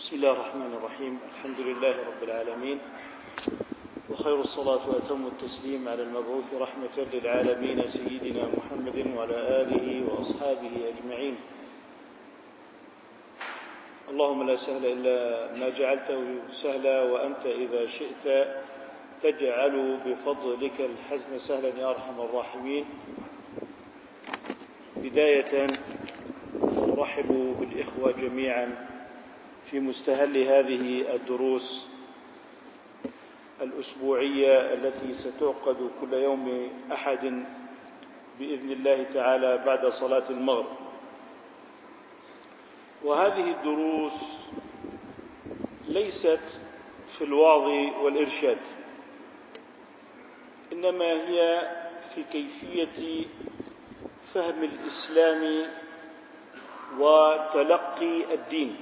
بسم الله الرحمن الرحيم. الحمد لله رب العالمين. وخير الصلاة وأتم التسليم على المبعوث رحمة للعالمين سيدنا محمد وعلى آله وأصحابه أجمعين. اللهم لا سهل إلا ما جعلته سهلا وأنت إذا شئت تجعل بفضلك الحزن سهلا يا أرحم الراحمين. بداية أرحب بالإخوة جميعا. في مستهل هذه الدروس الأسبوعية التي ستعقد كل يوم أحد بإذن الله تعالى بعد صلاة المغرب. وهذه الدروس ليست في الوعظ والإرشاد إنما هي في كيفية فهم الإسلام وتلقي الدين.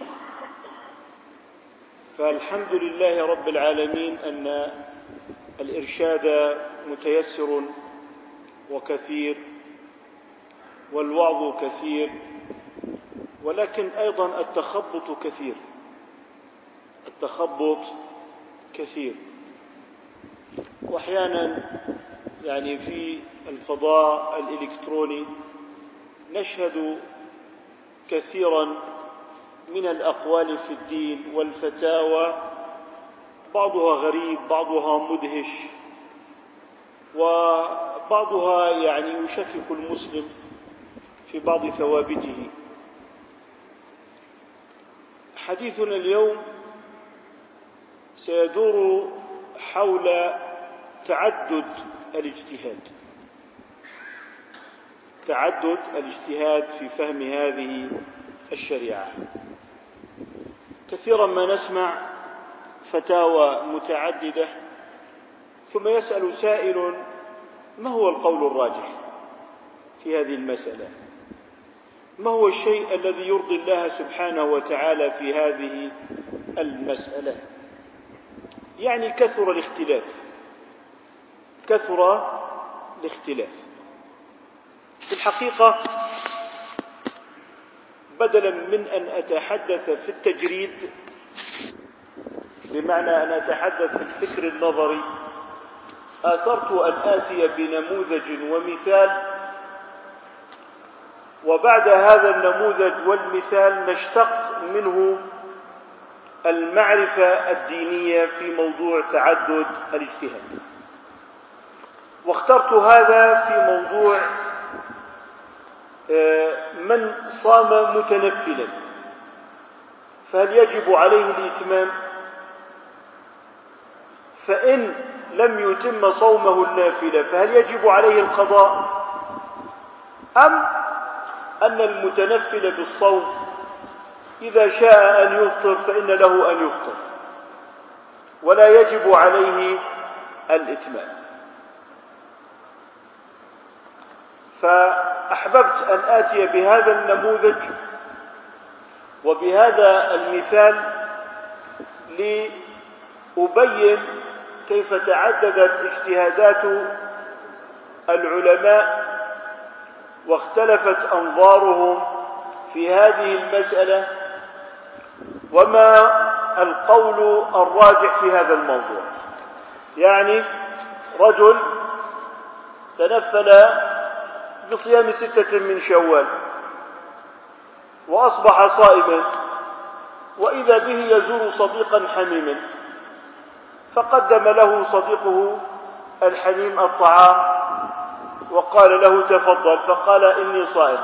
فالحمد لله رب العالمين أن الإرشاد متيسر وكثير والوعظ كثير ولكن أيضا التخبط كثير التخبط كثير. واحيانا يعني في الفضاء الإلكتروني نشهد كثيرا من الأقوال في الدين والفتاوى بعضها غريب بعضها مدهش وبعضها يعني يشكك المسلم في بعض ثوابته. حديثنا اليوم سيدور حول تعدد الاجتهاد. تعدد الاجتهاد في فهم هذه الشريعة. كثيرا ما نسمع فتاوى متعددة ثم يسأل سائل ما هو القول الراجح في هذه المسألة؟ ما هو الشيء الذي يرضي الله سبحانه وتعالى في هذه المسألة؟ يعني كثر الاختلاف كثر الاختلاف. في الحقيقة بدلا من أن أتحدث في التجريد بمعنى أن أتحدث في الفكر النظري آثرت أن آتي بنموذج ومثال وبعد هذا النموذج والمثال نشتق منه المعرفة الدينية في موضوع تعدد الاجتهاد. واخترت هذا في موضوع من صام متنفلا فهل يجب عليه الإتمام؟ فإن لم يتم صومه النافلة فهل يجب عليه القضاء؟ أم أن المتنفل بالصوم إذا شاء أن يفطر فإن له أن يفطر ولا يجب عليه الإتمام. فأحببت أن آتي بهذا النموذج وبهذا المثال لأبين كيف تعددت اجتهادات العلماء واختلفت أنظارهم في هذه المسألة وما القول الراجح في هذا الموضوع. يعني رجل تنفل بصيام ستة من شوال. وأصبح صائما. وإذا به يزور صديقا حميما. فقدم له صديقه الحميم الطعام. وقال له تفضل. فقال إني صائم.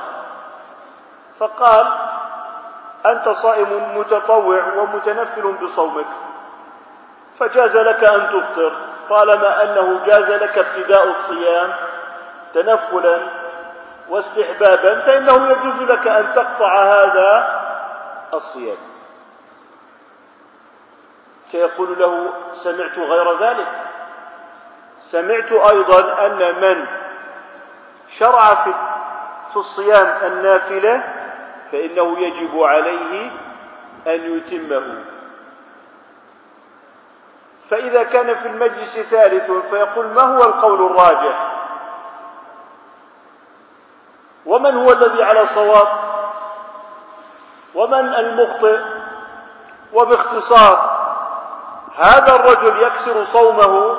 فقال أنت صائم متطوع ومتنفل بصومك. فجاز لك أن تفطر. طالما أنه جاز لك ابتداء الصيام تنفلا واستحبابا فإنه يجوز لك أن تقطع هذا الصيام. سيقول له سمعت غير ذلك. سمعت أيضا أن من شرع في الصيام النافلة فإنه يجب عليه أن يتمه. فإذا كان في المجلس ثالث فيقول ما هو القول الراجح؟ ومن هو الذي على صواب؟ ومن المخطئ؟ وباختصار هذا الرجل يكسر صومه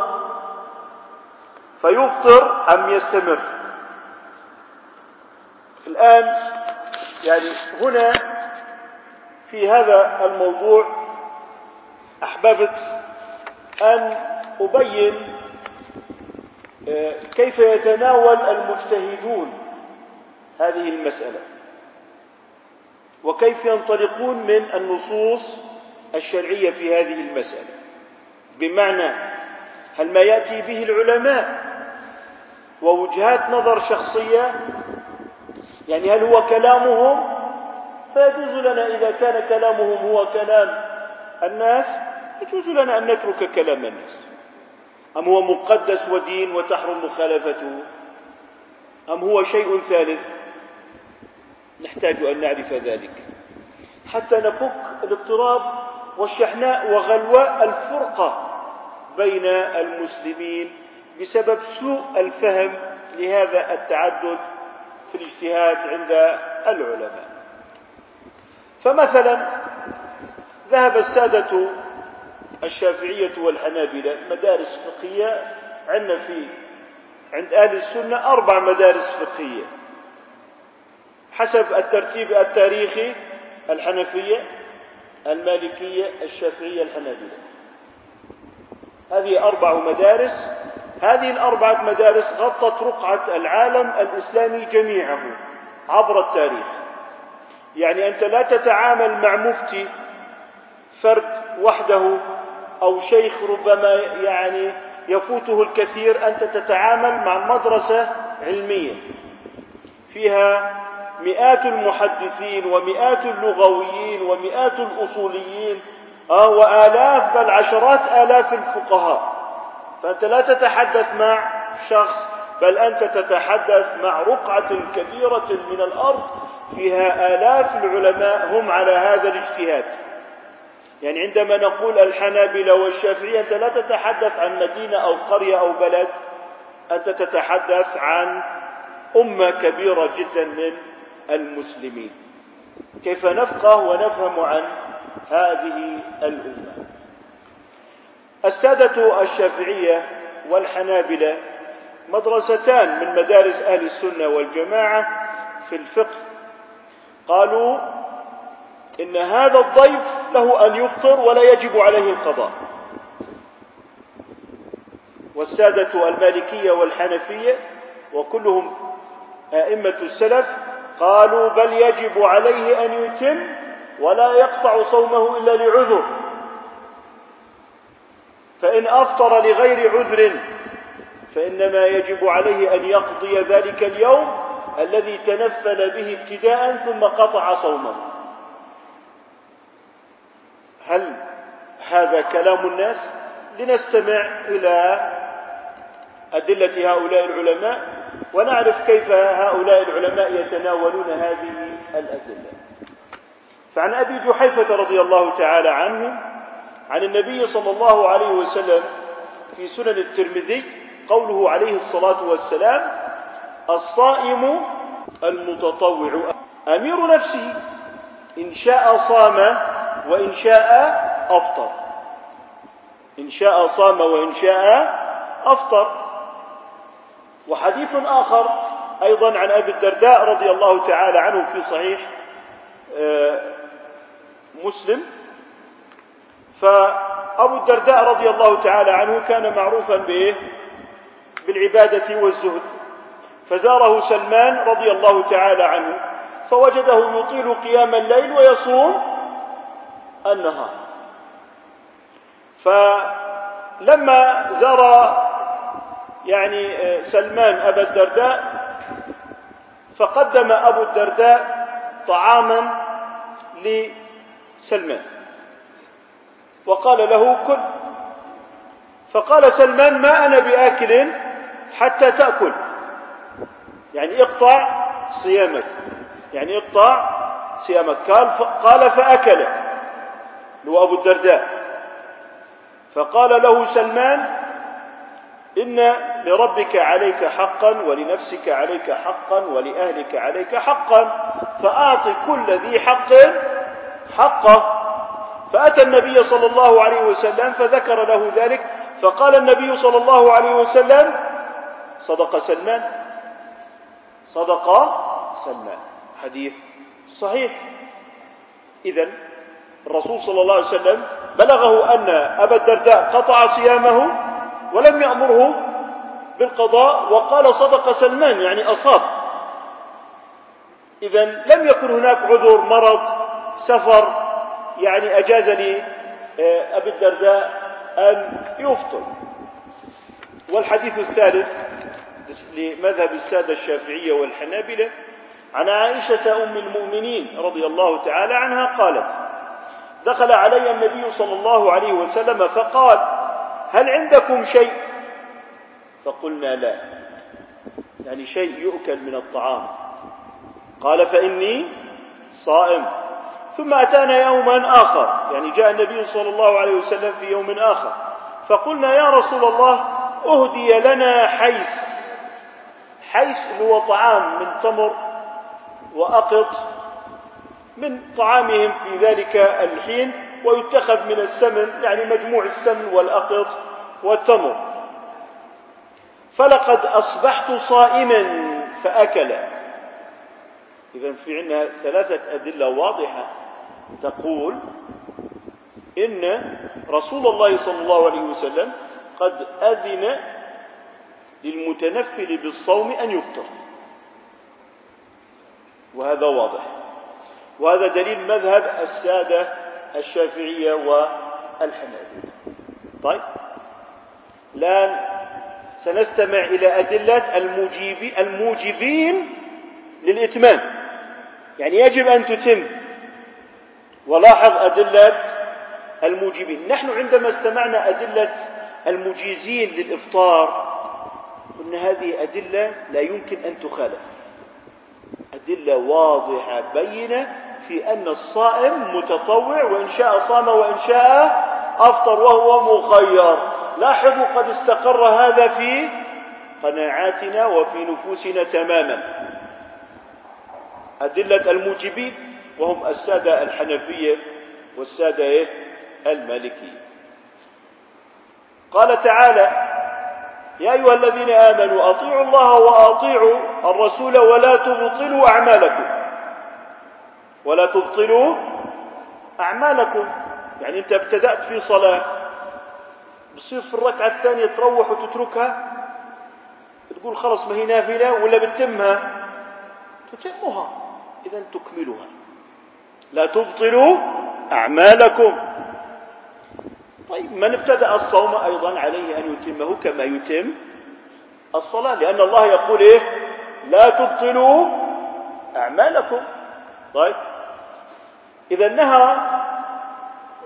فيفطر أم يستمر؟ الآن يعني هنا في هذا الموضوع أحببت أن أبين آه، كيف يتناول المجتهدون هذه المسألة. وكيف ينطلقون من النصوص الشرعية في هذه المسألة؟ بمعنى هل ما يأتي به العلماء ووجهات نظر شخصية؟ يعني هل هو كلامهم؟ فيجوز لنا إذا كان كلامهم هو كلام الناس يجوز لنا أن نترك كلام الناس. أم هو مقدس ودين وتحرم مخالفته؟ أم هو شيء ثالث؟ نحتاج أن نعرف ذلك. حتى نفك الاضطراب والشحناء وغلواء الفرقة بين المسلمين بسبب سوء الفهم لهذا التعدد في الاجتهاد عند العلماء. فمثلا ذهب السادة الشافعية والحنابلة مدارس فقهية عندنا في عند أهل السنة أربع مدارس فقهية. حسب الترتيب التاريخي الحنفية المالكية الشافعية الحنابلة. هذه أربع مدارس. هذه الأربعة مدارس غطت رقعة العالم الإسلامي جميعه عبر التاريخ. يعني أنت لا تتعامل مع مفتي فرد وحده أو شيخ ربما يعني يفوته الكثير. أنت تتعامل مع مدرسة علمية. فيها مئات المحدثين ومئات اللغويين ومئات الأصوليين وآلاف بل عشرات آلاف الفقهاء. فأنت لا تتحدث مع شخص بل أنت تتحدث مع رقعة كبيرة من الأرض فيها آلاف العلماء هم على هذا الاجتهاد. يعني عندما نقول الحنابلة والشافعية أنت لا تتحدث عن مدينة أو قرية أو بلد أنت تتحدث عن أمة كبيرة جدا من المسلمين. كيف نفقه ونفهم عن هذه الأمة. السادة الشافعية والحنابلة مدرستان من مدارس أهل السنة والجماعة في الفقه. قالوا إن هذا الضيف له أن يفطر ولا يجب عليه القضاء. والسادة المالكية والحنفية وكلهم أئمة السلف قالوا بل يجب عليه أن يتم ولا يقطع صومه إلا لعذر. فإن أفطر لغير عذر فإنما يجب عليه أن يقضي ذلك اليوم الذي تنفل به ابتداء ثم قطع صومه. هل هذا كلام الناس؟ لنستمع إلى أدلة هؤلاء العلماء ونعرف كيف هؤلاء العلماء يتناولون هذه الأدلة. فعن أبي جحيفة رضي الله تعالى عنه عن النبي صلى الله عليه وسلم في سنن الترمذي قوله عليه الصلاة والسلام الصائم المتطوع أمير نفسه إن شاء صام وإن شاء أفطر. إن شاء صام وإن شاء أفطر. وحديث آخر أيضا عن أبي الدرداء رضي الله تعالى عنه في صحيح آه، مسلم. فأبو الدرداء رضي الله تعالى عنه كان معروفا بإيه؟ بالعبادة والزهد. فزاره سلمان رضي الله تعالى عنه فوجده يطيل قيام الليل ويصوم النهار. فلما زار يعني آه، سلمان أبا الدرداء فقدم أبو الدرداء طعاما لسلمان. وقال له كل. فقال سلمان ما أنا بآكل حتى تأكل. يعني اقطع صيامك. يعني اقطع صيامك. قال قال فأكل. هو أبو الدرداء. فقال له سلمان إن لربك عليك حقا ولنفسك عليك حقا ولأهلك عليك حقا فأعط كل ذي حق حقه. فأتى النبي صلى الله عليه وسلم فذكر له ذلك فقال النبي صلى الله عليه وسلم صدق سلمان. صدق سلمان. حديث صحيح. إذا الرسول صلى الله عليه وسلم بلغه أن أبا الدرداء قطع صيامه ولم يأمره بالقضاء وقال صدق سلمان يعني أصاب. إذا لم يكن هناك عذر مرض سفر يعني أجاز لي آه، أبي الدرداء أن يفطر. والحديث الثالث لمذهب السادة الشافعية والحنابلة عن عائشة أم المؤمنين رضي الله تعالى عنها قالت دخل علي النبي صلى الله عليه وسلم فقال هل عندكم شيء؟ فقلنا لا. يعني شيء يؤكل من الطعام. قال فإني صائم. ثم أتانا يوما آخر. يعني جاء النبي صلى الله عليه وسلم في يوم آخر. فقلنا يا رسول الله أهدي لنا حيس. حيس هو طعام من تمر وأقط من طعامهم في ذلك الحين ويتخذ من السمن يعني مجموع السمن والأقط والتمر. فلقد أصبحت صائما فأكل. إذا في عندنا ثلاثة أدلة واضحة تقول إن رسول الله صلى الله عليه وسلم قد أذن للمتنفل بالصوم أن يفطر. وهذا واضح. وهذا دليل مذهب السادة الشافعية والحنابلة. طيب. الآن سنستمع إلى أدلة الموجب الموجبين للإتمام. يعني يجب أن تتم. ولاحظ أدلة الموجبين. نحن عندما استمعنا أدلة المجيزين للإفطار قلنا هذه أدلة لا يمكن أن تخالف. أدلة واضحة بينة في أن الصائم متطوع وإن شاء صام وإن شاء أفطر وهو مخير. لاحظوا قد استقر هذا في قناعاتنا وفي نفوسنا تماما. أدلة الموجبين وهم السادة الحنفية والسادة؟ المالكية. قال تعالى يا أيها الذين آمنوا أطيعوا الله وأطيعوا الرسول ولا تبطلوا أعمالكم. ولا تبطلوا أعمالكم. يعني أنت ابتدأت في صلاة بصير في الركعة الثانية تروح وتتركها؟ تقول خلص ما هي نافلة ولا بتتمها؟ تتمها. إذا تكملها. لا تبطلوا أعمالكم. طيب من ابتدأ الصوم أيضا عليه أن يتمه كما يتم الصلاة لأن الله يقول إيه؟ لا تبطلوا أعمالكم. طيب إذا نهى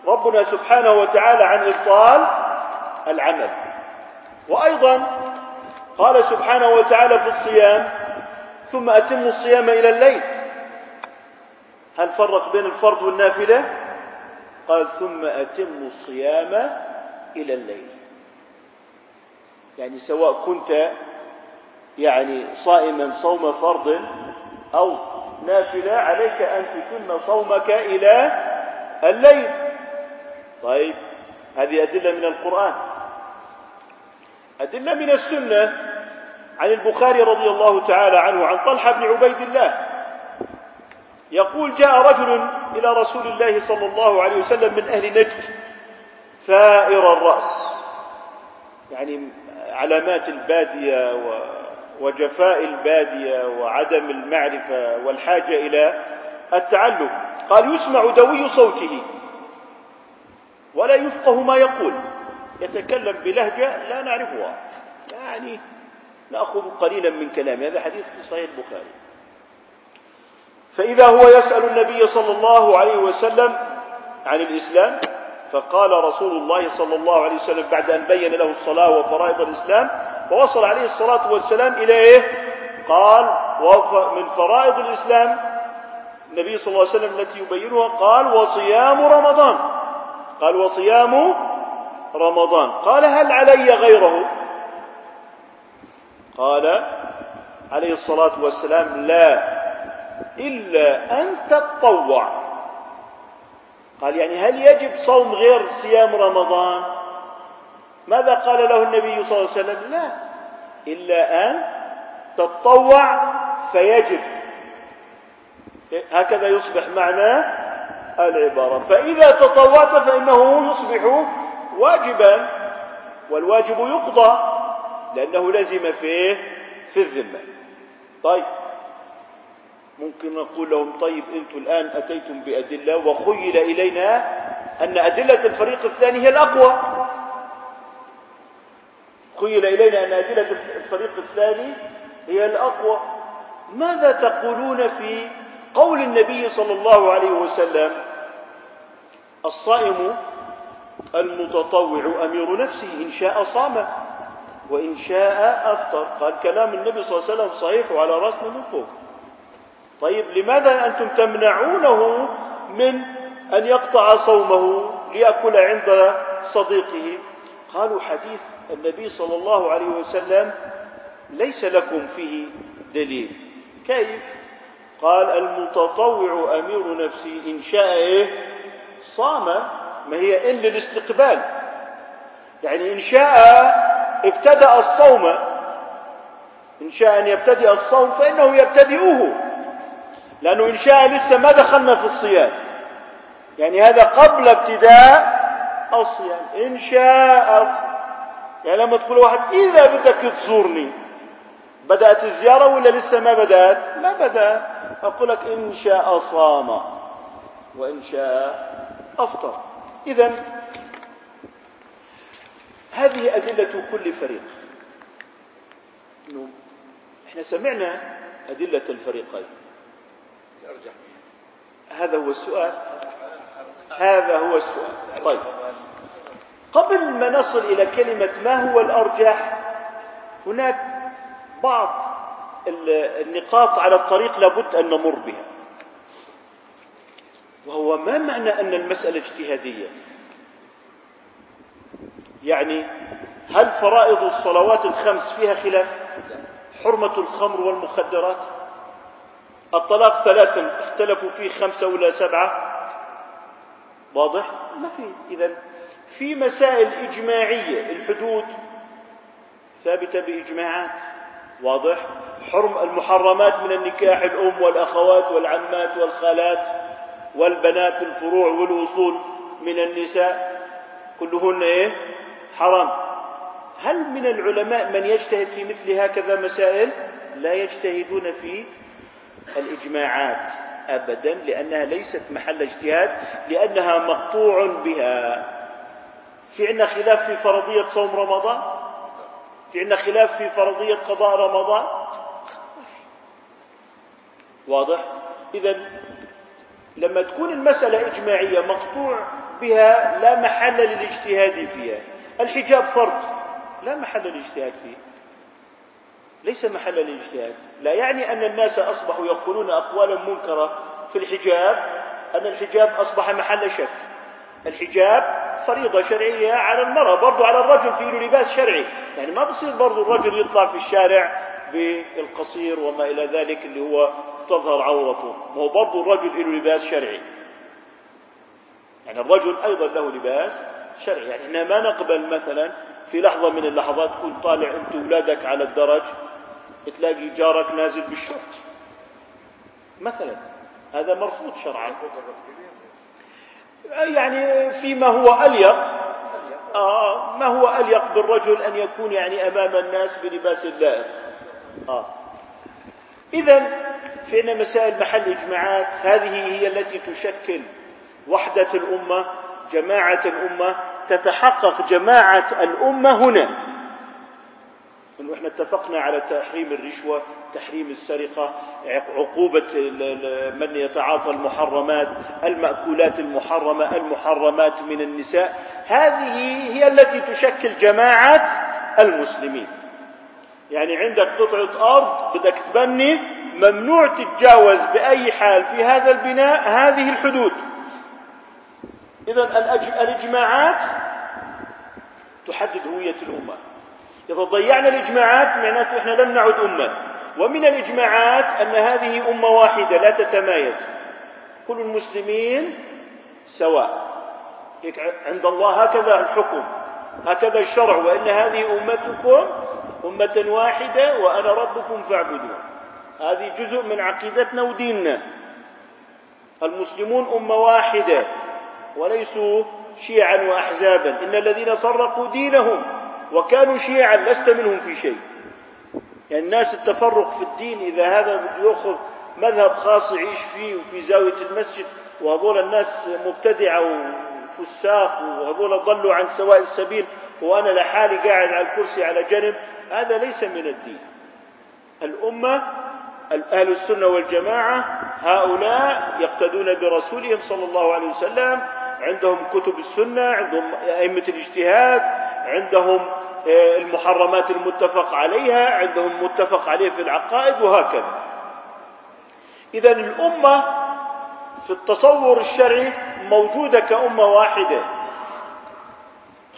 ربنا سبحانه وتعالى عن إبطال العمل. وأيضا قال سبحانه وتعالى في الصيام ثم أتموا الصيام إلى الليل. هل فرق بين الفرض والنافلة؟ قال ثم أتموا الصيام إلى الليل. يعني سواء كنت يعني صائما صوم فرض أو نافلة عليك أن تتم صومك إلى الليل. طيب هذه أدلة من القرآن. أدلة من السنة عن البخاري رضي الله تعالى عنه عن طلحة بن عبيد الله. يقول جاء رجل إلى رسول الله صلى الله عليه وسلم من أهل نجد ثائر الرأس يعني علامات البادية وجفاء البادية وعدم المعرفة والحاجة إلى التعلم. قال يسمع دوي صوته ولا يفقه ما يقول. يتكلم بلهجة لا نعرفها. يعني نأخذ قليلا من كلامه هذا حديث في صحيح البخاري. فإذا هو يسأل النبي صلى الله عليه وسلم عن الإسلام فقال رسول الله صلى الله عليه وسلم بعد أن بين له الصلاة وفرائض الإسلام ووصل عليه الصلاة والسلام إلى إيه؟ قال من فرائض الإسلام. النبي صلى الله عليه وسلم التي يبينها قال وصيام رمضان. قال وصيام رمضان. قال هل علي غيره؟ قال عليه الصلاة والسلام لا إلا أن تتطوع قال يعني هل يجب صوم غير صيام رمضان؟ ماذا قال له النبي صلى الله عليه وسلم؟ لا إلا أن تتطوع فيجب. هكذا يصبح معنى العبارة. فإذا تطوعت فإنه يصبح واجبا والواجب يقضى لأنه لزم فيه في الذمة. طيب ممكن نقول لهم طيب أنتم الآن أتيتم بأدلة وخيل إلينا أن أدلة الفريق الثاني هي الأقوى. خيل إلينا أن أدلة الفريق الثاني هي الأقوى. ماذا تقولون في قول النبي صلى الله عليه وسلم؟ الصائم المتطوع أمير نفسه إن شاء صام وإن شاء أفطر. قال كلام النبي صلى الله عليه وسلم صحيح وعلى رأسنا من فوق. طيب لماذا أنتم تمنعونه من أن يقطع صومه ليأكل عند صديقه؟ قالوا حديث النبي صلى الله عليه وسلم ليس لكم فيه دليل. كيف؟ قال المتطوع أمير نفسه إن شاء إيه؟ صام ما هي إن للاستقبال يعني إن شاء ابتدأ الصوم. إن شاء أن يبتدئ الصوم فإنه يبتدئه. لأنه إن شاء لسه ما دخلنا في الصيام. يعني هذا قبل ابتداء الصيام. إن شاء يعني لما تقول واحد إذا بدك تزورني بدأت الزيارة ولا لسه ما بدأت؟ ما بدأت. أقول لك إن شاء صام وإن شاء أفطر. إذا هذه أدلة كل فريق. إنه إحنا سمعنا أدلة الفريقين. هذا هو السؤال. هذا هو السؤال. طيب. قبل ما نصل إلى كلمة ما هو الأرجح هناك بعض النقاط على الطريق لابد أن نمر بها. وهو ما معنى أن المسألة اجتهادية؟ يعني هل فرائض الصلوات الخمس فيها خلاف؟ حرمة الخمر والمخدرات؟ الطلاق ثلاثا اختلفوا فيه خمسة ولا سبعة؟ واضح؟ ما في. إذا في مسائل إجماعية الحدود ثابتة بإجماعات. واضح؟ حرم المحرمات من النكاح الأم والأخوات والعمات والخالات. والبنات الفروع والوصول من النساء كلهن إيه؟ حرام. هل من العلماء من يجتهد في مثل هكذا مسائل؟ لا يجتهدون في الإجماعات أبدا لأنها ليست محل اجتهاد لأنها مقطوع بها. في عندنا خلاف في فرضية صوم رمضان؟ في عندنا خلاف في فرضية قضاء رمضان؟ واضح؟ إذا لما تكون المسألة إجماعية مقطوع بها لا محل للاجتهاد فيها. الحجاب فرض. لا محل للاجتهاد فيه. ليس محل للاجتهاد. لا يعني أن الناس أصبحوا يقولون أقوالا منكرة في الحجاب أن الحجاب أصبح محل شك. الحجاب فريضة شرعية على المرأة برضو على الرجل فيه لباس شرعي. يعني ما بصير برضو الرجل يطلع في الشارع بالقصير وما إلى ذلك اللي هو تظهر عورته. ما هو برضو الرجل له لباس شرعي. يعني الرجل أيضا له لباس شرعي. يعني إحنا ما نقبل مثلا في لحظة من اللحظات تكون طالع أنت أولادك على الدرج تلاقي جارك نازل بالشورت. مثلا هذا مرفوض شرعا. يعني فيما هو أليق آه ما هو أليق بالرجل أن يكون يعني أمام الناس بلباس اللائق. آه. إذا فإن مسائل محل إجماعات هذه هي التي تشكل وحدة الأمة جماعة الأمة تتحقق جماعة الأمة هنا. إنه إحنا اتفقنا على تحريم الرشوة، تحريم السرقة، عقوبة من يتعاطى المحرمات، المأكولات المحرمة، المحرمات من النساء، هذه هي التي تشكل جماعة المسلمين. يعني عندك قطعة أرض بدك تبني ممنوع تتجاوز بأي حال في هذا البناء هذه الحدود. اذا الإجماعات تحدد هوية الأمة. إذا ضيعنا الإجماعات معناته إحنا لم نعد أمة ومن الإجماعات أن هذه أمة واحدة لا تتمايز كل المسلمين سواء عند الله هكذا الحكم هكذا الشرع وإن هذه أمتكم أمة واحدة وأنا ربكم فاعبدون هذه جزء من عقيدتنا وديننا. المسلمون أمة واحدة وليسوا شيعا وأحزابا. إن الذين فرقوا دينهم وكانوا شيعا لست منهم في شيء. يعني الناس التفرق في الدين إذا هذا بده يأخذ مذهب خاص يعيش فيه وفي زاوية المسجد وهذول الناس مبتدعة وفساق وهذول ضلوا عن سواء السبيل وأنا لحالي قاعد على الكرسي على جنب هذا ليس من الدين. الأمة أهل السنة والجماعة هؤلاء يقتدون برسولهم صلى الله عليه وسلم عندهم كتب السنة عندهم أئمة الاجتهاد عندهم آه، المحرمات المتفق عليها عندهم متفق عليه في العقائد وهكذا. إذا الأمة في التصور الشرعي موجودة كأمة واحدة.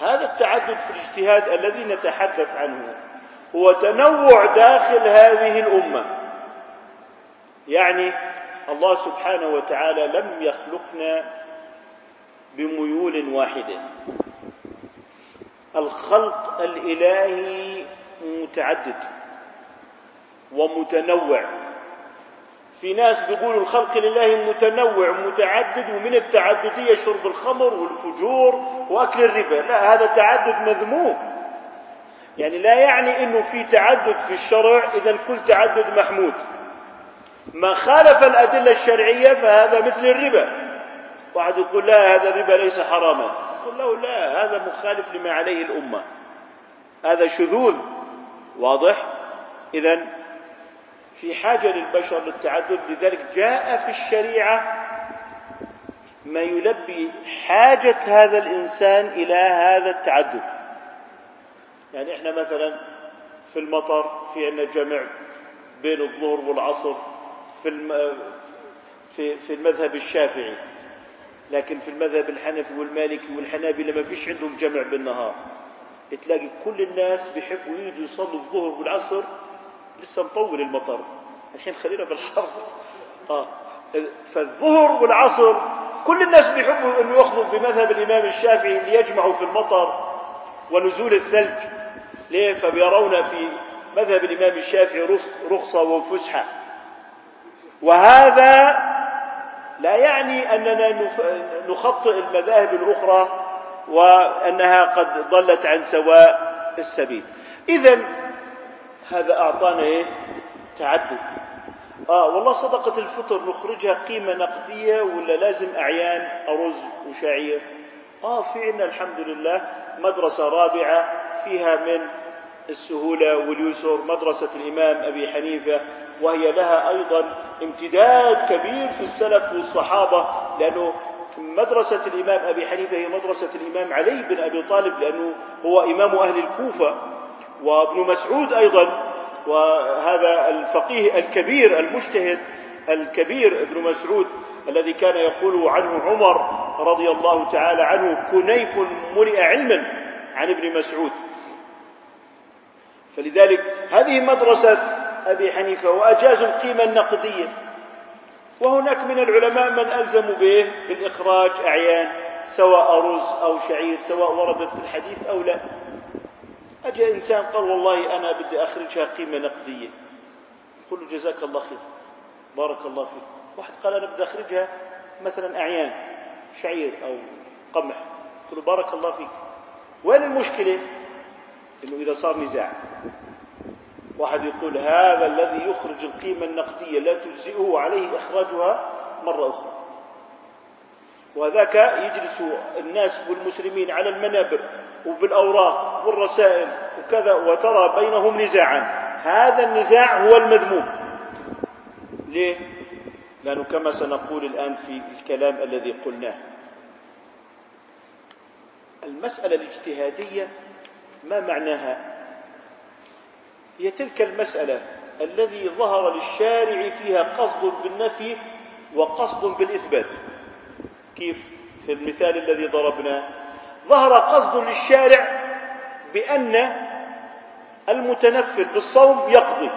هذا التعدد في الاجتهاد الذي نتحدث عنه. هو تنوع داخل هذه الأمة. يعني الله سبحانه وتعالى لم يخلقنا بميول واحدة. الخلق الإلهي متعدد ومتنوع. في ناس بيقولوا الخلق الإلهي متنوع متعدد ومن التعددية شرب الخمر والفجور وأكل الربا. لا هذا تعدد مذموم. يعني لا يعني إنه في تعدد في الشرع اذا كل تعدد محمود. ما خالف الأدلة الشرعية فهذا مثل الربا. واحد يقول لا هذا الربا ليس حراما. يقول له لا هذا مخالف لما عليه الأمة. هذا شذوذ. واضح؟ إذا في حاجة للبشر للتعدد لذلك جاء في الشريعة ما يلبي حاجة هذا الإنسان إلى هذا التعدد. يعني إحنا مثلا في المطر في عندنا جمع بين الظهر والعصر في في في المذهب الشافعي. لكن في المذهب الحنفي والمالكي والحنابلة ما فيش عندهم جمع بالنهار. تلاقي كل الناس بيحبوا يجوا يصلوا الظهر والعصر لسه مطول المطر. الحين خلينا بالحر. آه. فالظهر والعصر كل الناس بيحبوا إنه يأخذوا بمذهب الإمام الشافعي ليجمعوا في المطر ونزول الثلج. ليه؟ فبيرون في مذهب الإمام الشافعي رخصة وفسحة. وهذا لا يعني أننا نخطئ المذاهب الأخرى وأنها قد ضلت عن سواء السبيل. إذا هذا أعطانا إيه؟ تعدد. آه والله صدقة الفطر نخرجها قيمة نقدية ولا لازم أعيان أرز وشعير؟ آه في عندنا الحمد لله مدرسة رابعة فيها من السهولة واليسر مدرسة الإمام أبي حنيفة وهي لها أيضا امتداد كبير في السلف والصحابة لأنه مدرسة الإمام أبي حنيفة هي مدرسة الإمام علي بن أبي طالب لأنه هو إمام أهل الكوفة وابن مسعود أيضا وهذا الفقيه الكبير المجتهد الكبير ابن مسعود الذي كان يقول عنه عمر رضي الله تعالى عنه كنيف ملئ علما عن ابن مسعود. فلذلك هذه مدرسة أبي حنيفة وأجازوا القيمة النقدية. وهناك من العلماء من ألزموا به بالإخراج أعيان سواء أرز أو شعير سواء وردت في الحديث أو لا. أجا إنسان قال والله أنا بدي أخرجها قيمة نقدية. قل له جزاك الله خير بارك الله فيك. واحد قال أنا بدي أخرجها مثلا أعيان شعير أو قمح. قل له بارك الله فيك. وين المشكلة؟ إنه إذا صار نزاع. واحد يقول هذا الذي يخرج القيمة النقدية لا تجزئه عليه إخراجها مرة أخرى. وذاك يجلس الناس والمسلمين على المنابر وبالأوراق والرسائل وكذا وترى بينهم نزاعا. هذا النزاع هو المذموم. ليه؟ لأنه كما سنقول الآن في الكلام الذي قلناه. المسألة الاجتهادية ما معناها؟ هي تلك المسألة الذي ظهر للشارع فيها قصد بالنفي وقصد بالإثبات. كيف؟ في المثال الذي ضربناه. ظهر قصد للشارع بأن المتنفل بالصوم يقضي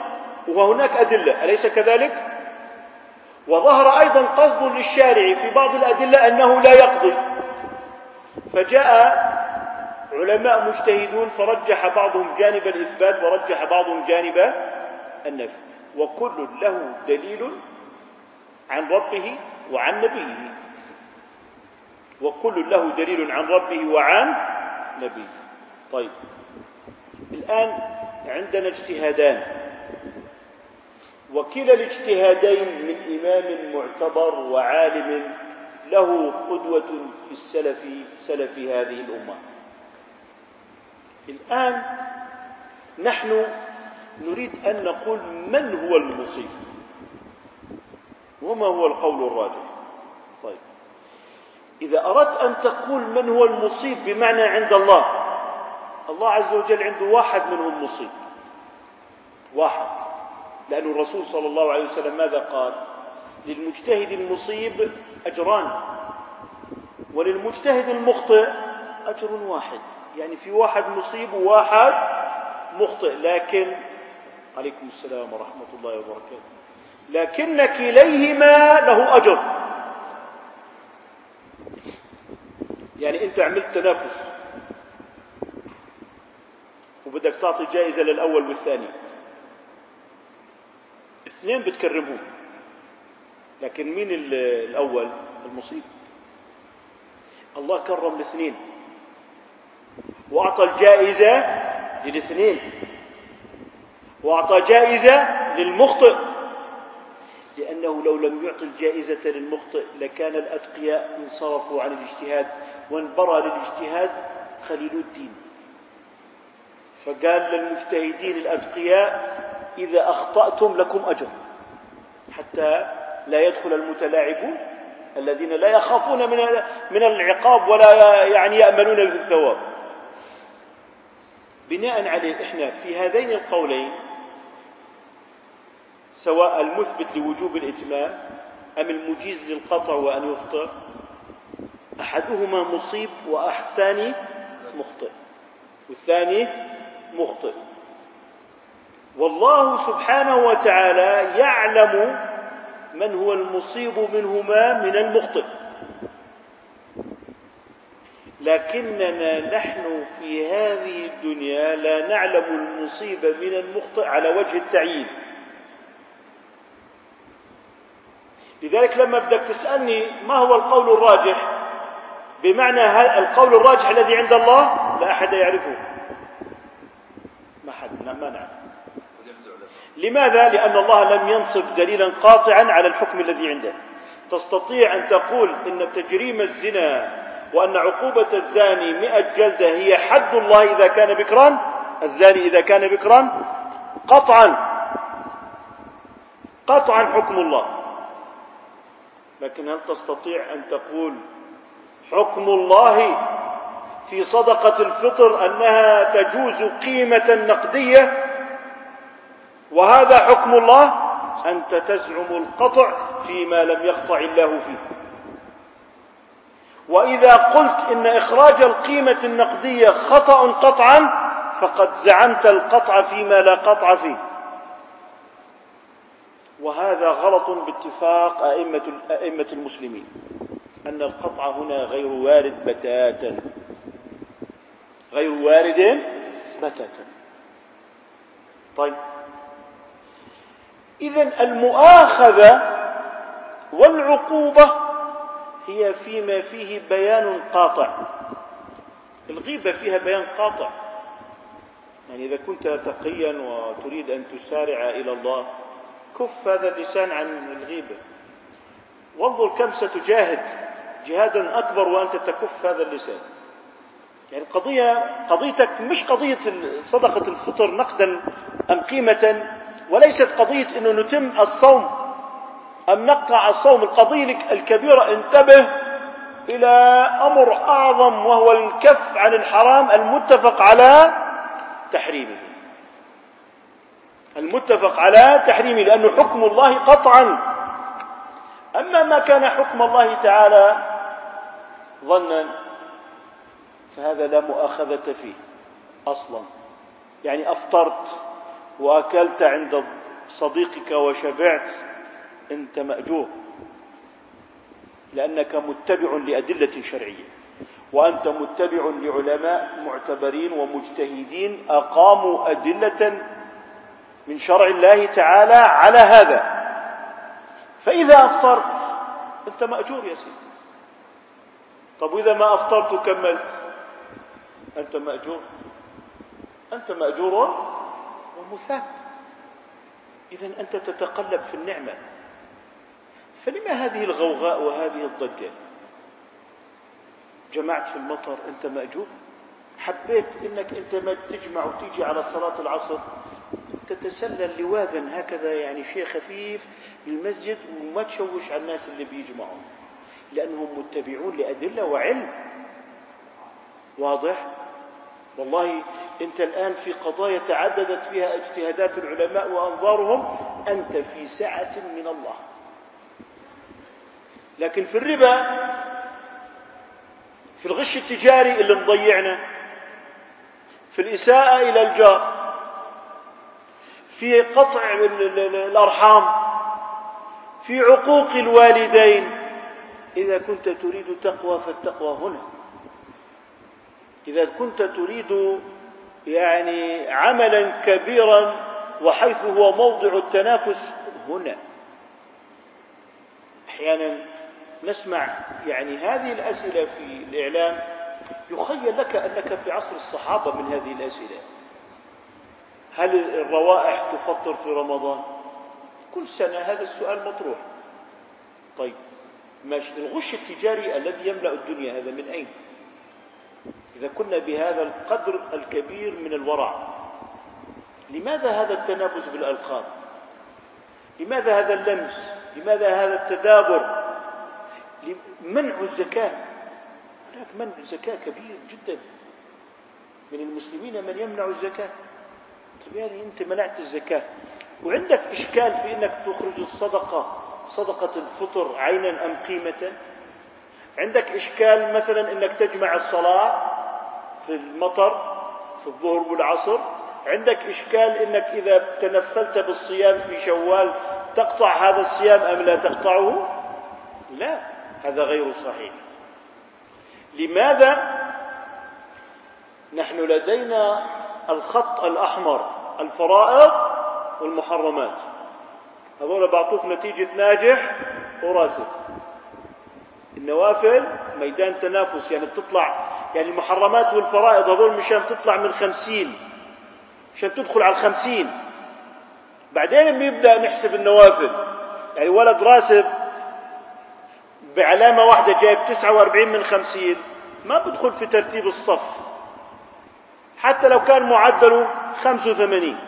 وهناك أدلة أليس كذلك؟ وظهر أيضا قصد للشارع في بعض الأدلة أنه لا يقضي. فجاء علماء مجتهدون فرجح بعضهم جانب الإثبات ورجح بعضهم جانب النفي وكل له دليل عن ربه وعن نبيه. وكل له دليل عن ربه وعن نبيه. طيب الآن عندنا اجتهادان. وكلا الاجتهادين من إمام معتبر وعالم له قدوة في السلف سلف هذه الأمة. الآن نحن نريد أن نقول من هو المصيب؟ وما هو القول الراجح؟ طيب. إذا أردت أن تقول من هو المصيب بمعنى عند الله الله عز وجل عنده واحد منهم مصيب. واحد. لأن الرسول صلى الله عليه وسلم ماذا قال؟ للمجتهد المصيب أجران وللمجتهد المخطئ أجر واحد. يعني في واحد مصيب وواحد مخطئ. لكن عليكم السلام ورحمة الله وبركاته. لكن كليهما له أجر. يعني أنت عملت تنافس وبدك تعطي جائزة للأول والثاني. اثنين بتكرمهم. لكن مين الأول؟ المصيب. الله كرم الاثنين. وأعطى الجائزة للاثنين. وأعطى جائزة للمخطئ. لأنه لو لم يعطي الجائزة للمخطئ لكان الأتقياء انصرفوا عن الاجتهاد وانبرى للاجتهاد خليل الدين. فقال للمجتهدين الأتقياء إذا أخطأتم لكم أجر. حتى لا يدخل المتلاعبون الذين لا يخافون من من العقاب ولا يعني يأملون بالثواب. بناء عليه إحنا في هذين القولين سواء المثبت لوجوب الإتمام أم المجيز للقطع وأن يفطر أحدهما مصيب والثاني مخطئ والثاني مخطئ. والله سبحانه وتعالى يعلم من هو المصيب منهما من المخطئ. لكننا نحن في هذه الدنيا لا نعلم المصيب من المخطئ على وجه التعيين. لذلك لما بدك تسألني ما هو القول الراجح؟ بمعنى هل القول الراجح الذي عند الله؟ لا أحد يعرفه. ما حد ما نعرف. لماذا؟ لأن الله لم ينصب دليلا قاطعا على الحكم الذي عنده. تستطيع أن تقول إن تجريم الزنا وأن عقوبة الزاني مئة جلدة هي حد الله إذا كان بكرا الزاني إذا كان بكرا قطعا قطعا حكم الله. لكن هل تستطيع أن تقول حكم الله في صدقة الفطر أنها تجوز قيمة نقدية؟ وهذا حكم الله؟ أنت تزعم القطع فيما لم يقطع الله فيه وإذا قلت إن إخراج القيمة النقدية خطأ قطعا فقد زعمت القطع فيما لا قطع فيه. وهذا غلط باتفاق أئمة أئمة المسلمين أن القطع هنا غير وارد بتاتا. غير وارد بتاتا. طيب. إذا المؤاخذة والعقوبة هي فيما فيه بيان قاطع. الغيبة فيها بيان قاطع. يعني إذا كنت تقيا وتريد أن تسارع إلى الله كف هذا اللسان عن الغيبة. وانظر كم ستجاهد جهادا أكبر وأنت تكف هذا اللسان. يعني القضية قضيتك مش قضية صدقة الفطر نقدا أم قيمة وليست قضية أنه نتم الصوم أم نقطع الصوم القضية الكبيرة انتبه إلى أمر أعظم وهو الكف عن الحرام المتفق على تحريمه. المتفق على تحريمه لأنه حكم الله قطعا. أما ما كان حكم الله تعالى ظنا فهذا لا مؤاخذة فيه أصلا. يعني أفطرت وأكلت عند صديقك وشبعت أنت مأجور لأنك متبع لأدلة شرعية وأنت متبع لعلماء معتبرين ومجتهدين أقاموا أدلة من شرع الله تعالى على هذا. فإذا أفطرت أنت مأجور يا سيدي. طب وإذا ما أفطرت وكملت أنت مأجور. أنت مأجور ومثاب. إذا أنت تتقلب في النعمة. فلما هذه الغوغاء وهذه الضجة؟ جمعت في المطر أنت مأجور؟ حبيت أنك أنت ما تجمع وتيجي على صلاة العصر؟ تتسلل لواذا هكذا يعني شيء خفيف للمسجد وما تشوش على الناس اللي بيجمعوا لأنهم متبعون لأدلة وعلم. واضح؟ والله أنت الآن في قضايا تعددت فيها اجتهادات العلماء وأنظارهم أنت في سعة من الله. لكن في الربا في الغش التجاري اللي مضيعنا في الإساءة إلى الجار في قطع الأرحام في عقوق الوالدين. إذا كنت تريد تقوى فالتقوى هنا. إذا كنت تريد يعني عملا كبيرا وحيث هو موضع التنافس هنا. أحيانا نسمع يعني هذه الأسئلة في الإعلام يخيل لك أنك في عصر الصحابة من هذه الأسئلة. هل الروائح تفطر في رمضان؟ كل سنة هذا السؤال مطروح. طيب ماشي. الغش التجاري الذي يملأ الدنيا هذا من أين؟ إذا كنا بهذا القدر الكبير من الورع لماذا هذا التنافس بالألقاب؟ لماذا هذا اللمس؟ لماذا هذا التدابر؟ منع الزكاة. هناك منع الزكاة كبير جدا من المسلمين من يمنع الزكاة. طيب يعني أنت منعت الزكاة. وعندك إشكال في أنك تخرج الصدقة صدقة الفطر عينا أم قيمة. عندك إشكال مثلا أنك تجمع الصلاة في المطر في الظهر والعصر. عندك إشكال أنك إذا تنفلت بالصيام في شوال تقطع هذا الصيام أم لا تقطعه؟ لا. هذا غير صحيح. لماذا نحن لدينا الخط الأحمر الفرائض والمحرمات؟ هذول بعطوك نتيجة ناجح وراسب. النوافل ميدان تنافس يعني بتطلع يعني المحرمات والفرائض هذول مشان تطلع من خمسين مشان تدخل على الخمسين. بعدين بيبدأ نحسب النوافل يعني ولد راسب بعلامة واحدة جايب تسعة وأربعين من خمسين. ما بدخل في ترتيب الصف. حتى لو كان معدله خمسة وثمانين.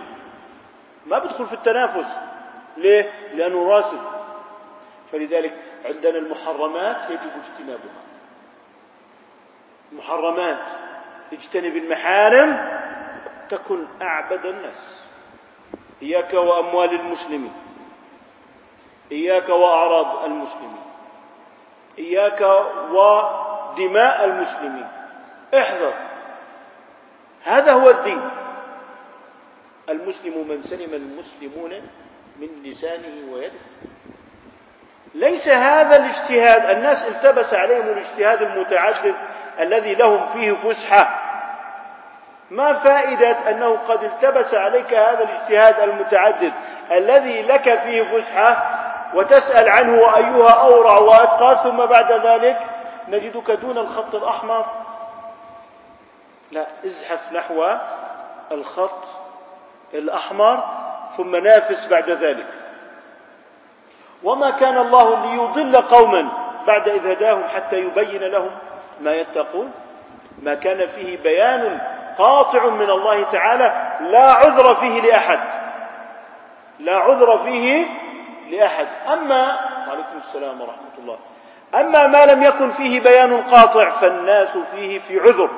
ما بدخل في التنافس. ليه؟ لأنه راسب. فلذلك عندنا المحرمات يجب اجتنابها. محرمات اجتنب المحارم تكن أعبد الناس. إياك وأموال المسلمين. إياك وأعراض المسلمين. إياك ودماء المسلمين. احذر. هذا هو الدين. المسلم من سلم المسلمون من لسانه ويده. ليس هذا الاجتهاد. الناس التبس عليهم الاجتهاد المتعدد الذي لهم فيه فسحة. ما فائدة أنه قد التبس عليك هذا الاجتهاد المتعدد الذي لك فيه فسحة؟ وتسأل عنه وأيها أورع وأتقى ثم بعد ذلك نجدك دون الخط الأحمر. لا ازحف نحو الخط الأحمر ثم نافس بعد ذلك. وما كان الله ليضل قوما بعد إذ هداهم حتى يبين لهم ما يتقون. ما كان فيه بيان قاطع من الله تعالى لا عذر فيه لأحد. لا عذر فيه لأحد. أما وعليكم السلام ورحمة الله. أما ما لم يكن فيه بيان قاطع فالناس فيه في عذر.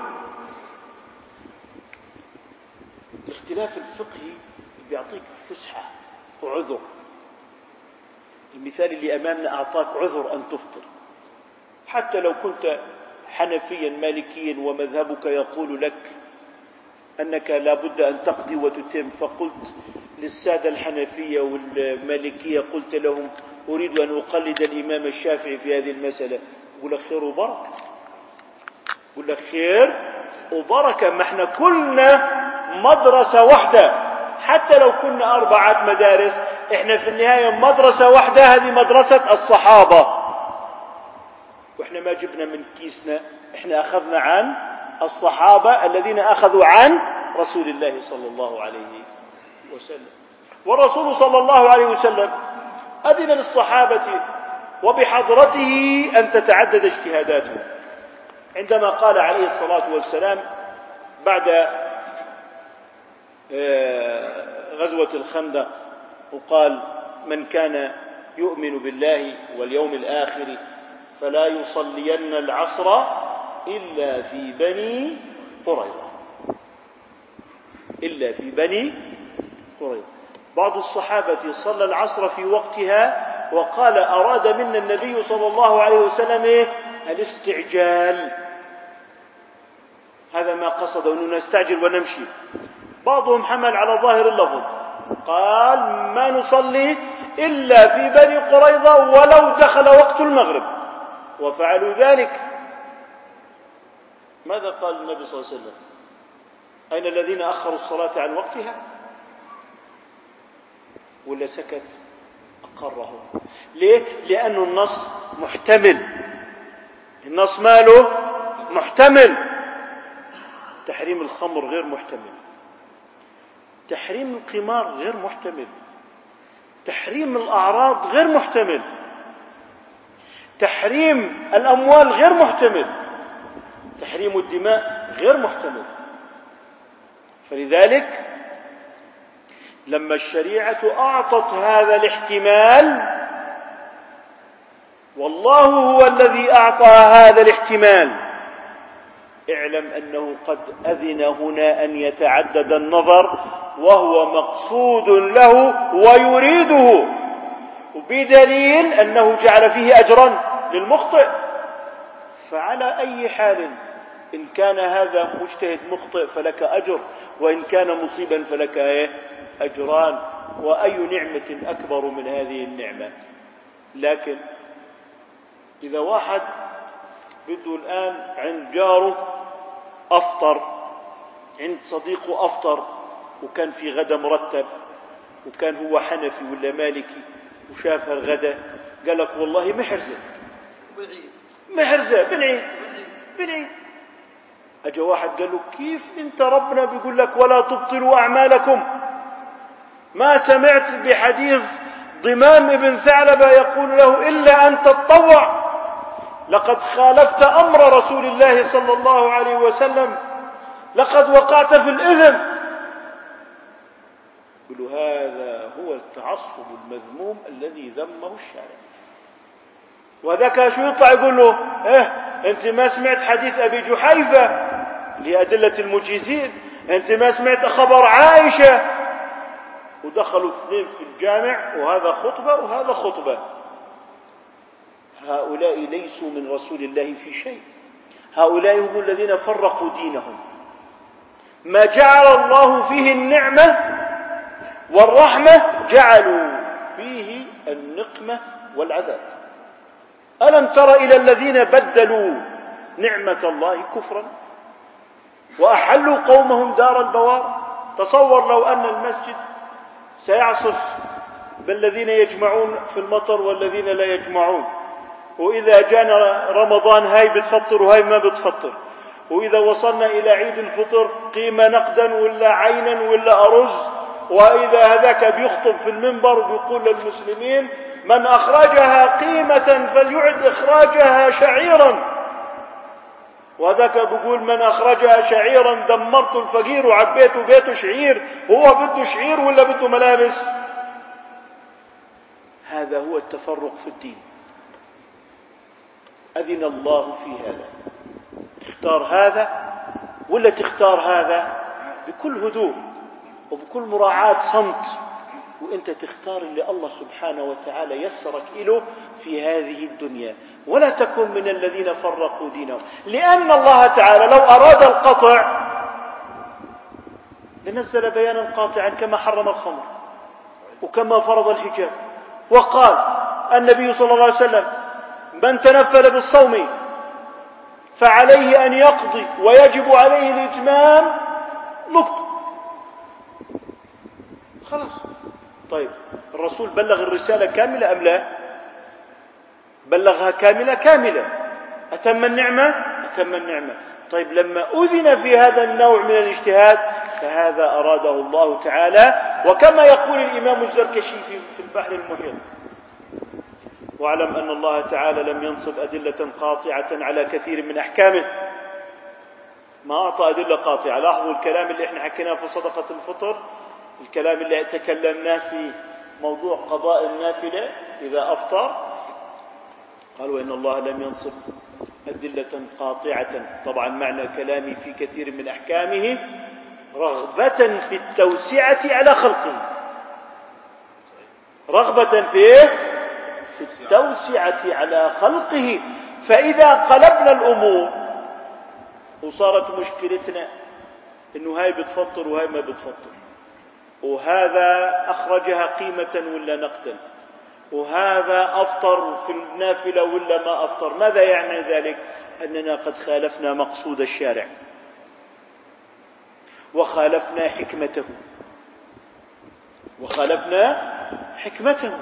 الاختلاف الفقهي بيعطيك فسحة وعذر. المثال اللي أمامنا أعطاك عذر أن تفطر. حتى لو كنت حنفيا مالكيا ومذهبك يقول لك أنك لا بد أن تقضي وتتم فقلت للسادة الحنفية والمالكية قلت لهم أريد أن أقلد الإمام الشافعي في هذه المسألة. يقول لك خير وبركة. يقول لك خير وبركة. ما إحنا كلنا مدرسة واحدة. حتى لو كنا أربعة مدارس إحنا في النهاية مدرسة واحدة هذه مدرسة الصحابة. وإحنا ما جبنا من كيسنا إحنا أخذنا عن الصحابة الذين أخذوا عن رسول الله صلى الله عليه وسلم والرسول صلى الله عليه وسلم أذن للصحابة وبحضرته أن تتعدد اجتهاداتهم عندما قال عليه الصلاة والسلام بعد آه، غزوة الخندق وقال من كان يؤمن بالله واليوم الآخر فلا يصلين العصر إلا في بني قريظة. إلا في بني قريظة بعض الصحابة صلى العصر في وقتها وقال أراد منا النبي صلى الله عليه وسلم؟ الاستعجال. هذا ما قصد أنه نستعجل ونمشي. بعضهم حمل على ظاهر اللفظ. قال ما نصلي إلا في بني قريظة ولو دخل وقت المغرب. وفعلوا ذلك. ماذا قال النبي صلى الله عليه وسلم؟ أين الذين أخروا الصلاة عن وقتها؟ ولا سكت؟ أقره. ليه؟ لأن النص محتمل. النص ماله محتمل. تحريم الخمر غير محتمل. تحريم القمار غير محتمل. تحريم الأعراض غير محتمل. تحريم الأموال غير محتمل. تحريم الدماء غير محتمل. فلذلك لما الشريعة أعطت هذا الاحتمال والله هو الذي أعطى هذا الاحتمال اعلم أنه قد أذن هنا أن يتعدد النظر وهو مقصود له ويريده بدليل أنه جعل فيه أجرا للمخطئ فعلى أي حال إن كان هذا مجتهد مخطئ فلك أجر وإن كان مصيبا فلك إيه؟ أجران وأي نعمة أكبر من هذه النعمة. لكن إذا واحد بده الآن عند جاره أفطر عند صديقه أفطر وكان في غدا مرتب وكان هو حنفي ولا مالكي وشاف الغدا قال لك والله محرزة. محرزة بنعيد. بنعيد. أجا واحد قال له كيف أنت ربنا بيقول لك ولا تبطلوا أعمالكم؟ ما سمعت بحديث ضمام ابن ثعلبة يقول له إلا أن تتطوع لقد خالفت أمر رسول الله صلى الله عليه وسلم. لقد وقعت في الإثم يقول هذا هو التعصب المذموم الذي ذمه الشارع. وذاك شو يطلع يقول له إيه أنت ما سمعت حديث أبي جحيفة لأدلة المجيزين؟ أنت ما سمعت خبر عائشة ودخلوا اثنين في الجامع وهذا خطبة وهذا خطبة. هؤلاء ليسوا من رسول الله في شيء. هؤلاء هم الذين فرقوا دينهم. ما جعل الله فيه النعمة والرحمة جعلوا فيه النقمة والعذاب. ألم تر إلى الذين بدلوا نعمة الله كفرا؟ وأحلوا قومهم دار البوار؟ تصور لو أن المسجد سيعصف بالذين يجمعون في المطر والذين لا يجمعون. وإذا جانا رمضان هاي بتفطر وهاي ما بتفطر. وإذا وصلنا إلى عيد الفطر قيمة نقدا ولا عينا ولا أرز. وإذا هذاك بيخطب في المنبر وبيقول للمسلمين من أخرجها قيمة فليعد إخراجها شعيرا. وذاك بيقول من أخرجها شعيرا دمرت الفقير وعبيته بيته شعير هو بده شعير ولا بده ملابس؟ هذا هو التفرق في الدين. أذن الله في هذا. تختار هذا ولا تختار هذا؟ بكل هدوء وبكل مراعاة صمت. وانت تختار اللي الله سبحانه وتعالى يسرك له في هذه الدنيا. ولا تكن من الذين فرقوا دينهم. لأن الله تعالى لو أراد القطع لنزل بيانا قاطعا كما حرم الخمر وكما فرض الحجاب. وقال النبي صلى الله عليه وسلم من تنفل بالصوم فعليه أن يقضي ويجب عليه الإتمام نقطة خلاص. طيب الرسول بلغ الرسالة كاملة أم لا؟ بلغها كاملة كاملة. أتم النعمة؟ أتم النعمة. طيب لما أذن في هذا النوع من الاجتهاد فهذا أراده الله تعالى. وكما يقول الإمام الزركشي في البحر المحيط واعلم أن الله تعالى لم ينصب أدلة قاطعة على كثير من أحكامه. ما أعطى أدلة قاطعة. لاحظوا الكلام اللي إحنا حكيناه في صدقة الفطر؟ الكلام اللي تكلمناه في موضوع قضاء النافلة إذا أفطر قالوا إن الله لم ينصب أدلة قاطعة. طبعا معنى كلامي في كثير من أحكامه رغبة في التوسعة على خلقه. رغبة في إيه؟ في التوسعة على خلقه. فإذا قلبنا الأمور وصارت مشكلتنا إنه هاي بتفطر وهاي ما بتفطر. وهذا أخرجها قيمة ولا نقدا؟ وهذا أفطر في النافلة ولا ما أفطر؟ ماذا يعني ذلك؟ أننا قد خالفنا مقصود الشارع. وخالفنا حكمته. وخالفنا حكمته.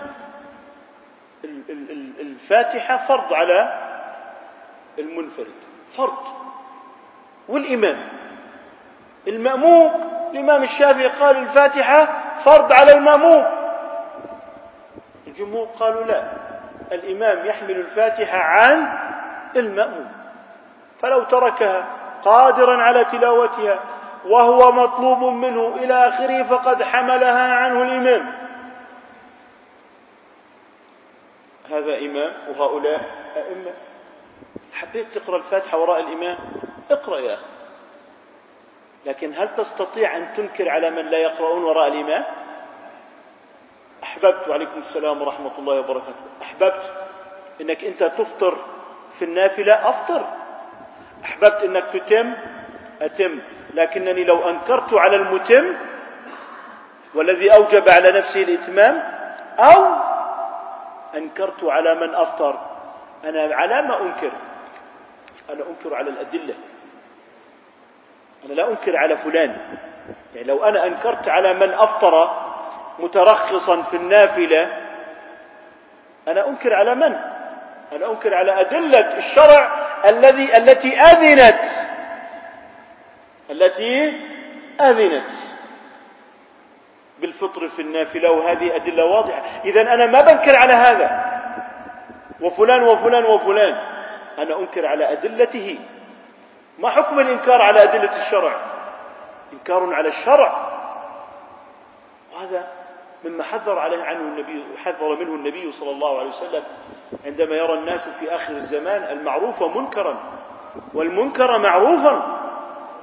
الفاتحة فرض على المنفرد. فرض. والإمام. المأموم. الإمام الشافعي قال الفاتحة فرض على المأموم. الجمهور قالوا لا الإمام يحمل الفاتحة عن المأموم. فلو تركها قادرا على تلاوتها وهو مطلوب منه إلى آخره فقد حملها عنه الإمام. هذا إمام وهؤلاء أئمة. حبيت تقرأ الفاتحة وراء الإمام؟ اقرأ يا أخي. لكن هل تستطيع أن تنكر على من لا يقرؤون وراء الإمام أحببت وعليكم السلام ورحمة الله وبركاته. أحببت أنك أنت تفطر في النافلة أفطر. أحببت أنك تتم أتم. لكنني لو أنكرت على المتم والذي أوجب على نفسه الإتمام أو أنكرت على من أفطر. أنا على ما أنكر. أنا أنكر على الأدلة. أنا لا أنكر على فلان. يعني لو أنا أنكرت على من أفطر مترخصا في النافلة أنا أنكر على من؟ أنا أنكر على أدلة الشرع الذي التي أذنت. التي أذنت بالفطر في النافلة وهذه أدلة واضحة. إذا أنا ما بنكر على هذا. وفلان وفلان وفلان. أنا أنكر على أدلته. ما حكم الإنكار على أدلة الشرع؟ إنكار على الشرع. وهذا مما حذر عليه عنه النبي حذر منه النبي صلى الله عليه وسلم عندما يرى الناس في آخر الزمان المعروف منكرا والمنكر معروفا.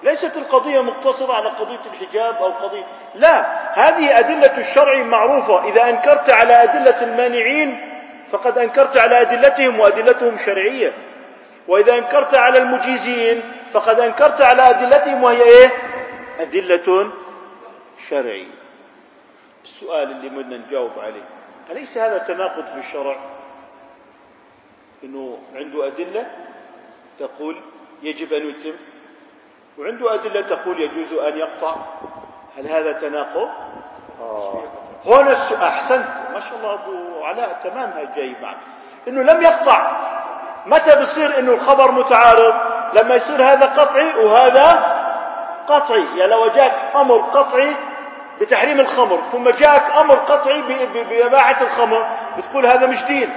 ليست القضية مقتصرة على قضية الحجاب أو قضية لا هذه أدلة الشرع معروفة. إذا أنكرت على أدلة المانعين فقد أنكرت على أدلتهم وأدلتهم شرعية. وإذا أنكرت على المجيزين فقد أنكرت على أدلتهم وهي إيه؟ أدلة شرعية. السؤال اللي بدنا نجاوب عليه أليس هذا تناقض في الشرع؟ أنه عنده أدلة تقول يجب أن يتم وعنده أدلة تقول يجوز أن يقطع. هل هذا تناقض؟ آه. هنا السؤال أحسنت. ما شاء الله أبو علاء تمام هاي جاي معك. إنه لم يقطع. متى بصير إنه الخبر متعارض؟ لما يصير هذا قطعي وهذا قطعي. يعني لو جاك أمر قطعي بتحريم الخمر ثم جاءك أمر قطعي بإباحة الخمر بتقول هذا مش دين.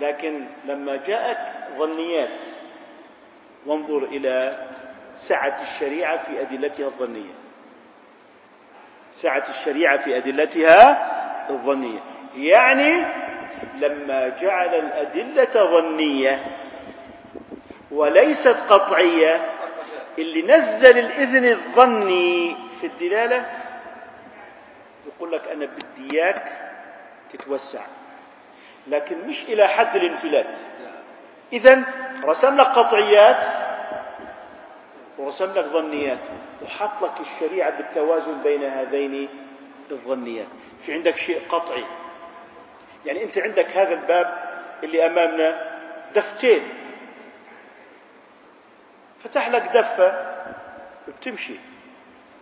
لكن لما جاءك ظنيات وانظر إلى سعة الشريعة في أدلتها الظنية. سعة الشريعة في أدلتها الظنية. يعني لما جعل الأدلة ظنية وليست قطعية. اللي نزل الإذن الظني في الدلالة يقول لك أنا بدي إياك تتوسع. لكن مش إلى حد الانفلات. إذا رسم لك قطعيات ورسم لك ظنيات. وحط لك الشريعة بالتوازن بين هذين الظنيات. في عندك شيء قطعي. يعني أنت عندك هذا الباب اللي أمامنا دفتين. فتح لك دفة بتمشي.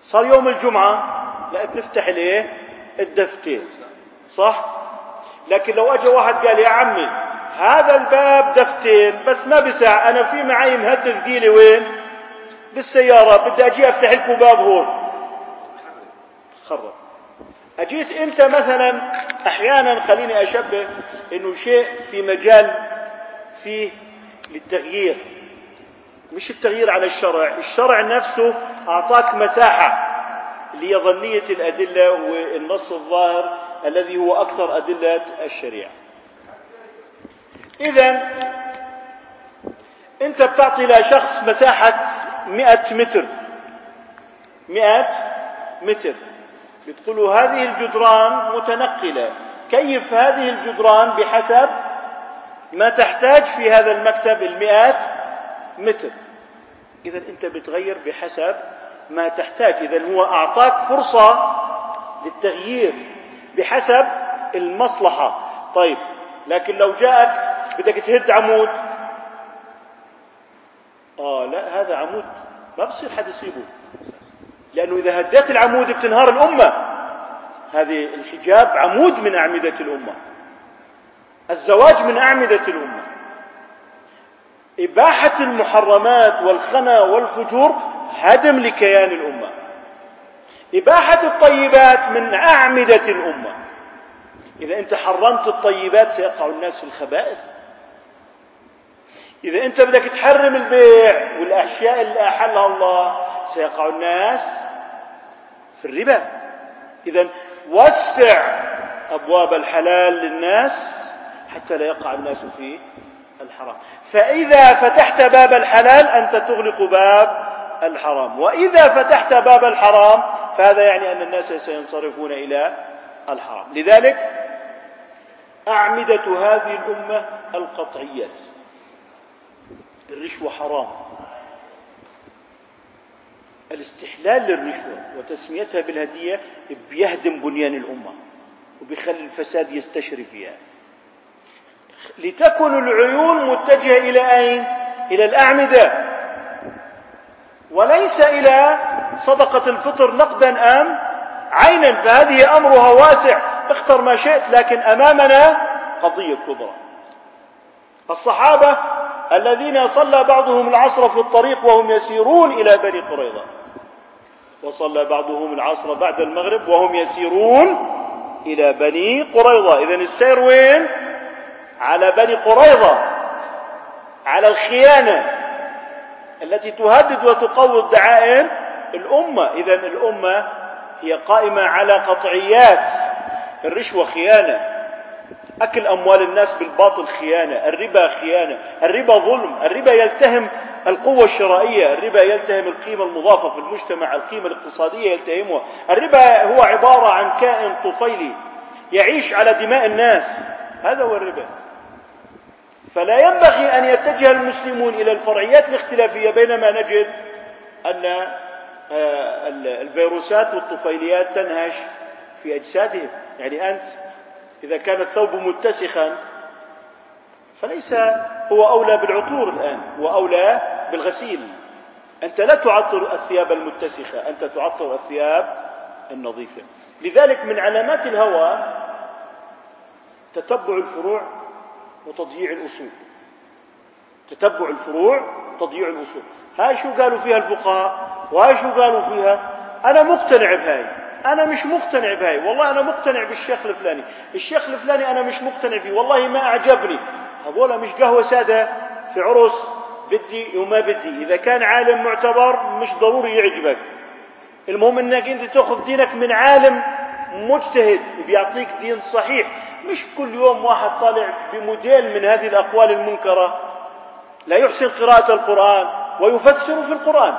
صار يوم الجمعة لا بنفتح الايه الدفتين. صح؟ لكن لو اجى واحد قال يا عمي هذا الباب دفتين بس ما بسع أنا في معي مهد ثقيلة وين؟ بالسيارة بدي أجي أفتح لكم باب هون. خرب. أجيت أنت مثلا أحيانا خليني أشبه إنه شيء في مجال فيه للتغيير. مش التغيير على الشرع. الشرع نفسه اللي هي ظنيه الأدلة والنص الظاهر الذي هو أكثر أدلة الشريعة. اذا أنت بتعطي لشخص مساحة مئة متر. مئة متر. بتقول هذه الجدران متنقلة. كيف هذه الجدران؟ بحسب ما تحتاج في هذا المكتب المئات متر إذا أنت بتغير بحسب ما تحتاج. إذا هو أعطاك فرصة للتغيير بحسب المصلحة. طيب لكن لو جاءك بدك تهد عمود. آه لا هذا عمود ما بصير حد يصيبه. لأنه إذا هديت العمود بتنهار الأمة. هذه الحجاب عمود من أعمدة الأمة. الزواج من أعمدة الأمة. إباحة المحرمات والخنا والفجور هدم لكيان الأمة. إباحة الطيبات من أعمدة الأمة. إذا أنت حرمت الطيبات سيقع الناس في الخبائث. إذا أنت بدك تحرم البيع والأشياء اللي أحلها الله سيقع الناس في الربا. إذا وسع أبواب الحلال للناس حتى لا يقع الناس في الحرام. فإذا فتحت باب الحلال أنت تغلق باب الحرام. وإذا فتحت باب الحرام فهذا يعني أن الناس سينصرفون إلى الحرام. لذلك أعمدة هذه الأمة القطعيات. الرشوة حرام. الاستحلال للرشوة وتسميتها بالهدية بيهدم بنيان الأمة وبيخلي الفساد يستشري فيها. لتكن العيون متجهة إلى أين؟ إلى الأعمدة. وليس إلى صدقة الفطر نقدا أم عينا فهذه أمرها واسع. اختر ما شئت لكن أمامنا قضية كبرى. الصحابة الذين صلى بعضهم العصر في الطريق وهم يسيرون إلى بني قريظة. وصلى بعضهم العصر بعد المغرب وهم يسيرون إلى بني قريظة. إذا السير وين؟ على بني قريظة على الخيانة التي تهدد وتقوض دعائم الأمة إذا الأمة هي قائمة على قطعيات الرشوة خيانة أكل أموال الناس بالباطل خيانة الربا خيانة الربا ظلم الربا يلتهم القوة الشرائية الربا يلتهم القيمة المضافة في المجتمع القيمة الاقتصادية يلتهمها. الربا هو عبارة عن كائن طفيلي يعيش على دماء الناس. هذا هو الربا. فلا ينبغي أن يتجه المسلمون إلى الفرعيات الاختلافية بينما نجد أن آه، الفيروسات والطفيليات تنهش في أجسادهم. يعني أنت إذا كان الثوب متسخا فليس هو أولى بالعطور الآن هو أولى بالغسيل. أنت لا تعطر الثياب المتسخة أنت تعطر الثياب النظيفة. لذلك من علامات الهوى تتبع الفروع وتضييع الأصول. تتبع الفروع وتضييع الأصول. هاي شو قالوا فيها الفقهاء؟ وهاي شو قالوا فيها؟ أنا مقتنع بهاي. أنا مش مقتنع بهاي. والله أنا مقتنع بالشيخ الفلاني. الشيخ الفلاني أنا مش مقتنع فيه. والله ما أعجبني. هذول مش قهوة سادة في عرس بدي وما بدي. إذا كان عالم معتبر مش ضروري يعجبك. المهم أنك أنت تأخذ دينك من عالم مجتهد بيعطيك دين صحيح. مش كل يوم واحد طالع في موديل من هذه الأقوال المنكرة. لا يحسن قراءة القرآن ويفسر في القرآن.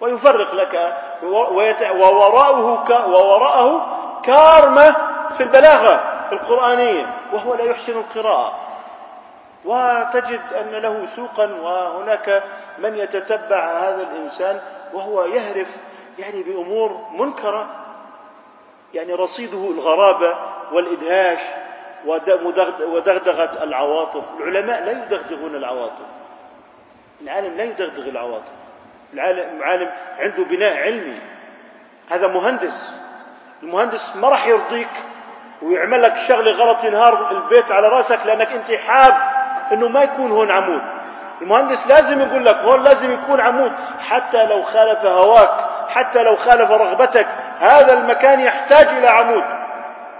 ويفرق لك ووراءه ووراءه كارمة في البلاغة القرآنية وهو لا يحسن القراءة. وتجد أن له سوقا وهناك من يتتبع هذا الإنسان وهو يهرف يعني بأمور منكرة. يعني رصيده الغرابة والإدهاش ودغدغة العواطف. العلماء لا يدغدغون العواطف. العالم لا يدغدغ العواطف. العالم عالم عنده بناء علمي. هذا مهندس. المهندس ما راح يرضيك ويعمل لك شغلة غلط ينهار البيت على رأسك لأنك أنت حاب إنه ما يكون هون عمود. المهندس لازم يقول لك هون لازم يكون عمود. حتى لو خالف هواك حتى لو خالف رغبتك هذا المكان يحتاج إلى عمود.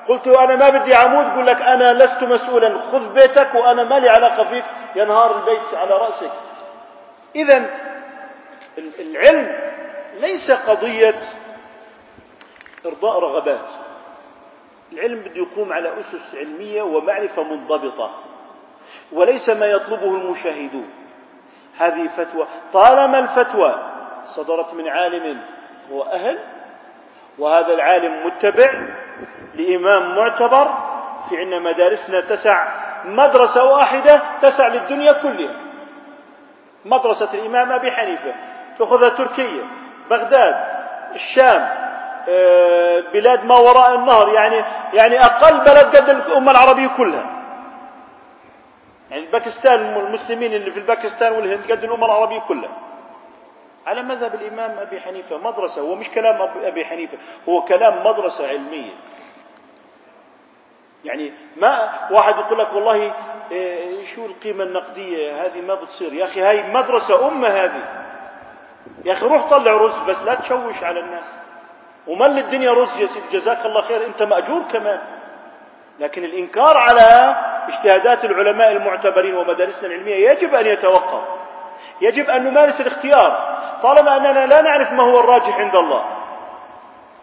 قلت أنا ما بدي عمود يقول لك أنا لست مسؤولا خذ بيتك وأنا ما لي علاقة فيك ينهار البيت على رأسك. اذا العلم ليس قضية إرضاء رغبات. العلم بده يقوم على أسس علمية ومعرفة منضبطة وليس ما يطلبه المشاهدون. هذه فتوى. طالما الفتوى صدرت من عالم هو أهل وهذا العالم متبع لإمام معتبر في عندنا مدارسنا تسع مدرسة واحدة تسع للدنيا كلها. مدرسة الإمام أبي حنيفة تأخذها تركيا بغداد الشام آه، بلاد ما وراء النهر يعني يعني أقل بلد قد الأمة العربية كلها. يعني باكستان المسلمين اللي في الباكستان والهند قد الأمة العربية كلها. على مذهب الإمام أبي حنيفة مدرسة هو مش كلام أبي حنيفة هو كلام مدرسة علمية. يعني ما واحد يقول لك والله إيه، شو القيمة النقدية هذه ما بتصير؟ يا أخي هاي مدرسة أمة هذه. يا أخي روح طلع رز بس لا تشوش على الناس. ومل الدنيا رز يا سيدي جزاك الله خير أنت مأجور كمان. لكن الإنكار على اجتهادات العلماء المعتبرين ومدارسنا العلمية يجب أن يتوقف. يجب أن نمارس الاختيار. طالما أننا لا نعرف ما هو الراجح عند الله.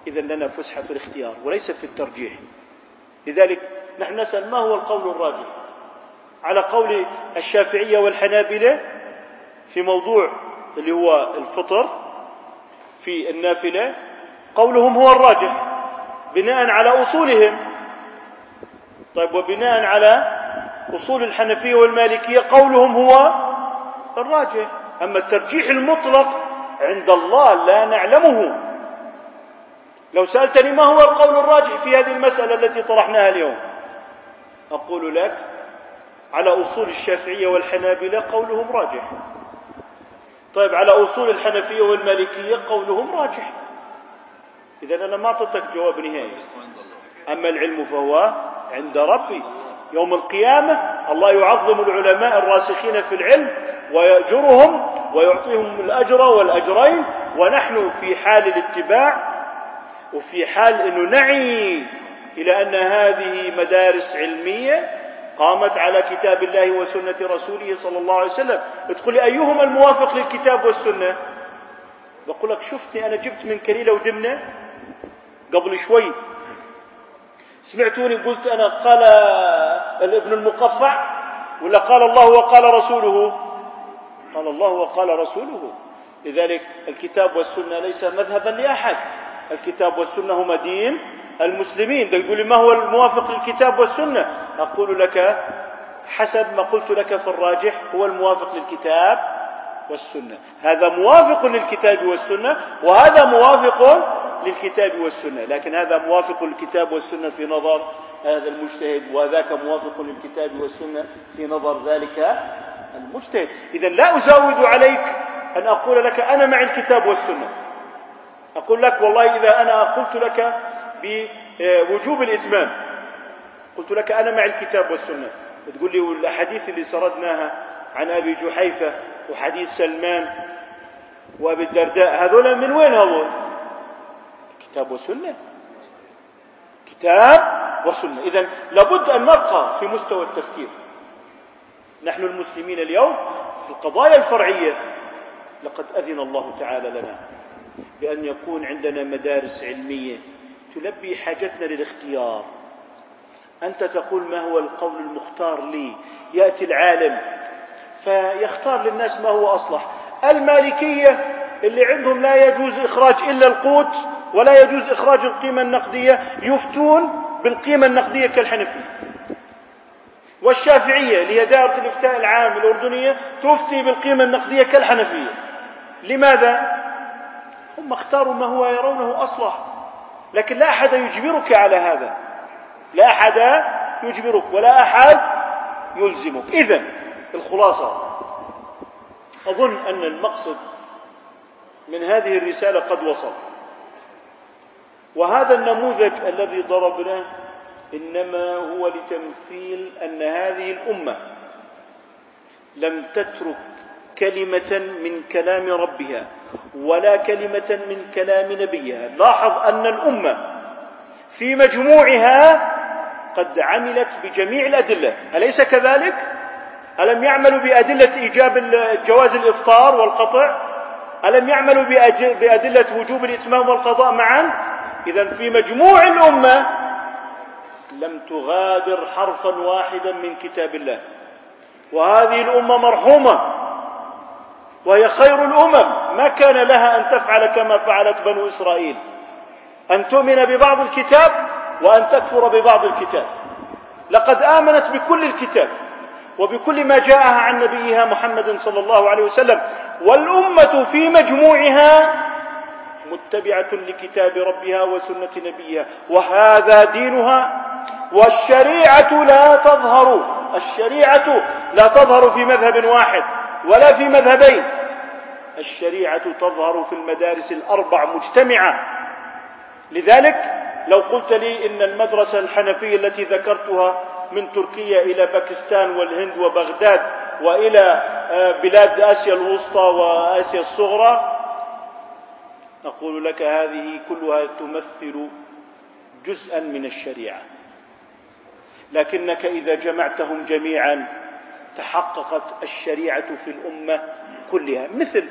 إذا لنا فسحة في الاختيار وليس في الترجيح. لذلك نحن نسأل ما هو القول الراجح؟ على قول الشافعية والحنابلة في موضوع اللي هو الفطر في النافلة قولهم هو الراجح. بناء على أصولهم. طيب وبناء على أصول الحنفية والمالكية قولهم هو الراجح أما الترجيح المطلق عند الله لا نعلمه. لو سألتني ما هو القول الراجح في هذه المسألة التي طرحناها اليوم؟ أقول لك على أصول الشافعية والحنابلة قولهم راجح. طيب على أصول الحنفية والمالكية قولهم راجح. إذا أنا ما أعطيتك جواب نهائي. أما العلم فهو عند ربي. يوم القيامة الله يعظم العلماء الراسخين في العلم ويأجرهم ويعطيهم الأجر والأجرين ونحن في حال الاتباع وفي حال أنه نعي إلى أن هذه مدارس علمية قامت على كتاب الله وسنة رسوله صلى الله عليه وسلم. ادخل أيهما الموافق للكتاب والسنة؟ بقول لك شفتني أنا جبت من كليلة ودمنة قبل شوي. سمعتوني قلت أنا قال ابن المقفع ولا قال الله وقال رسوله؟ قال الله وقال رسوله. لذلك الكتاب والسنة ليس مذهبا لأحد. الكتاب والسنة هما دين المسلمين. تقول لي ما هو الموافق للكتاب والسنة؟ أقول لك حسب ما قلت لك في الراجح هو الموافق للكتاب والسنة. هذا موافق للكتاب والسنة وهذا موافق للكتاب والسنة. لكن هذا موافق للكتاب والسنة في نظر هذا المجتهد وذاك موافق للكتاب والسنة في نظر ذلك المجتهد إذا لا أزود عليك أن أقول لك أنا مع الكتاب والسنة. أقول لك والله إذا أنا قلت لك بوجوب الإتمام قلت لك أنا مع الكتاب والسنة. تقول لي والأحاديث اللي سردناها عن أبي جحيفة وحديث سلمان وأبي الدرداء هذول من وين هذول؟ كتاب وسنة. كتاب وسنة. إذا لابد أن نبقى في مستوى التفكير. نحن المسلمين اليوم في القضايا الفرعية. لقد أذن الله تعالى لنا بأن يكون عندنا مدارس علمية تلبي حاجتنا للاختيار. أنت تقول ما هو القول المختار لي؟ يأتي العالم فيختار للناس ما هو أصلح. المالكية اللي عندهم لا يجوز إخراج إلا القوت ولا يجوز إخراج القيمة النقدية يفتون بالقيمة النقدية كالحنفية والشافعية اللي هي دائرة الإفتاء العام الأردنية تفتي بالقيمة النقدية كالحنفية. لماذا؟ هم اختاروا ما هو يرونه أصلح لكن لا أحد يجبرك على هذا. لا أحد يجبرك ولا أحد يلزمك. إذا الخلاصة. أظن أن المقصد من هذه الرسالة قد وصل. وهذا النموذج الذي ضربناه إنما هو لتمثيل أن هذه الأمة لم تترك كلمة من كلام ربها ولا كلمة من كلام نبيها لاحظ أن الأمة في مجموعها قد عملت بجميع الأدلة أليس كذلك؟ ألم يعملوا بأدلة إيجاب جواز الإفطار والقطع؟ ألم يعملوا بأدلة وجوب الإتمام والقضاء معا؟ إذا في مجموع الأمة لم تغادر حرفا واحدا من كتاب الله. وهذه الأمة مرحومة وهي خير الأمم. ما كان لها أن تفعل كما فعلت بنو إسرائيل. أن تؤمن ببعض الكتاب وأن تكفر ببعض الكتاب. لقد آمنت بكل الكتاب وبكل ما جاءها عن نبيها محمد صلى الله عليه وسلم. والأمة في مجموعها متبعة لكتاب ربها وسنة نبيها. وهذا دينها والشريعة لا تظهر. الشريعة لا تظهر في مذهب واحد ولا في مذهبين. الشريعة تظهر في المدارس الأربع مجتمعة. لذلك لو قلت لي إن المدرسة الحنفية التي ذكرتها من تركيا إلى باكستان والهند وبغداد وإلى آه، بلاد آسيا الوسطى وآسيا الصغرى نقول لك هذه كلها تمثل جزءا من الشريعة. لكنك إذا جمعتهم جميعا تحققت الشريعة في الأمة كلها. مثل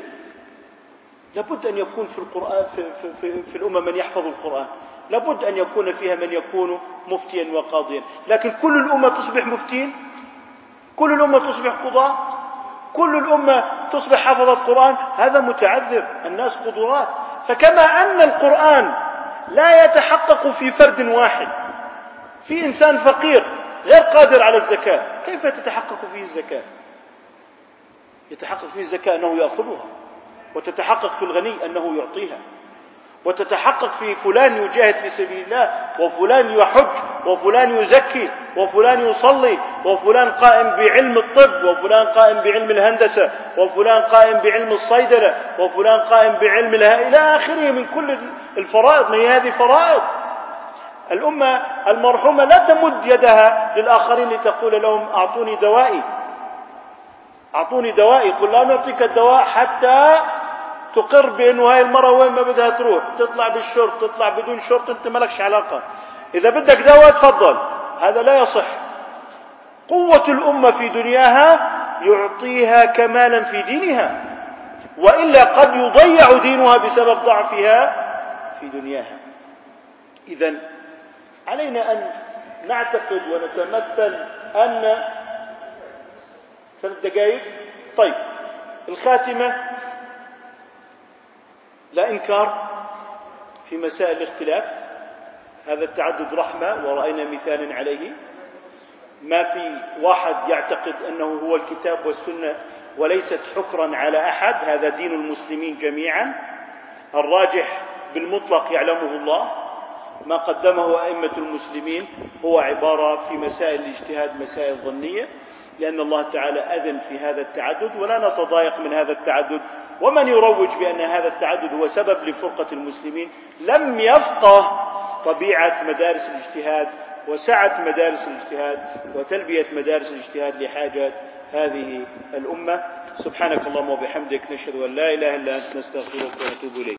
لابد أن يكون في القرآن في, في, في, في الأمة من يحفظ القرآن. لابد أن يكون فيها من يكون مفتيا وقاضيا. لكن كل الأمة تصبح مفتين كل الأمة تصبح قضاة؟ كل الأمة تصبح حافظة قرآن؟ هذا متعذر الناس قدرات. فكما أن القرآن لا يتحقق في فرد واحد في إنسان فقير غير قادر على الزكاة كيف تتحقق فيه الزكاة؟ يتحقق فيه الزكاة أنه يأخذها وتتحقق في الغني أنه يعطيها وتتحقق في فلان يجاهد في سبيل الله وفلان يحج وفلان يزكي وفلان يصلي وفلان قائم بعلم الطب وفلان قائم بعلم الهندسة وفلان قائم بعلم الصيدلة وفلان قائم بعلم الها إلى آخره من كل الفرائض. ما هي هذه فرائض؟ الأمة المرحومة لا تمد يدها للآخرين لتقول لهم أعطوني دوائي. أعطوني دوائي. قل لا نعطيك الدواء حتى تقر بأنه هاي المرة وين ما بدها تروح. تطلع بالشرط تطلع بدون شرط أنت مالكش علاقة. إذا بدك دواء تفضل. هذا لا يصح. قوة الأمة في دنياها يعطيها كمالا في دينها وإلا قد يضيع دينها بسبب ضعفها في دنياها. إذا علينا أن نعتقد ونتمثل أن ثلاث دقائق. طيب الخاتمة لا إنكار في مسائل الاختلاف. هذا التعدد رحمة ورأينا مثالا عليه. ما في واحد يعتقد أنه هو الكتاب والسنة وليست حكرا على أحد هذا دين المسلمين جميعا. الراجح بالمطلق يعلمه الله. ما قدمه أئمة المسلمين هو عبارة في مسائل الاجتهاد مسائل ظنية. لأن الله تعالى أذن في هذا التعدد ولا نتضايق من هذا التعدد. ومن يروج بأن هذا التعدد هو سبب لفرقة المسلمين لم يفقه طبيعة مدارس الاجتهاد وسعة مدارس الاجتهاد وتلبية مدارس الاجتهاد لحاجات هذه الأمة. سبحانك اللهم وبحمدك نشهد أن لا إله إلا أنت نستغفرك ونتوب إليك.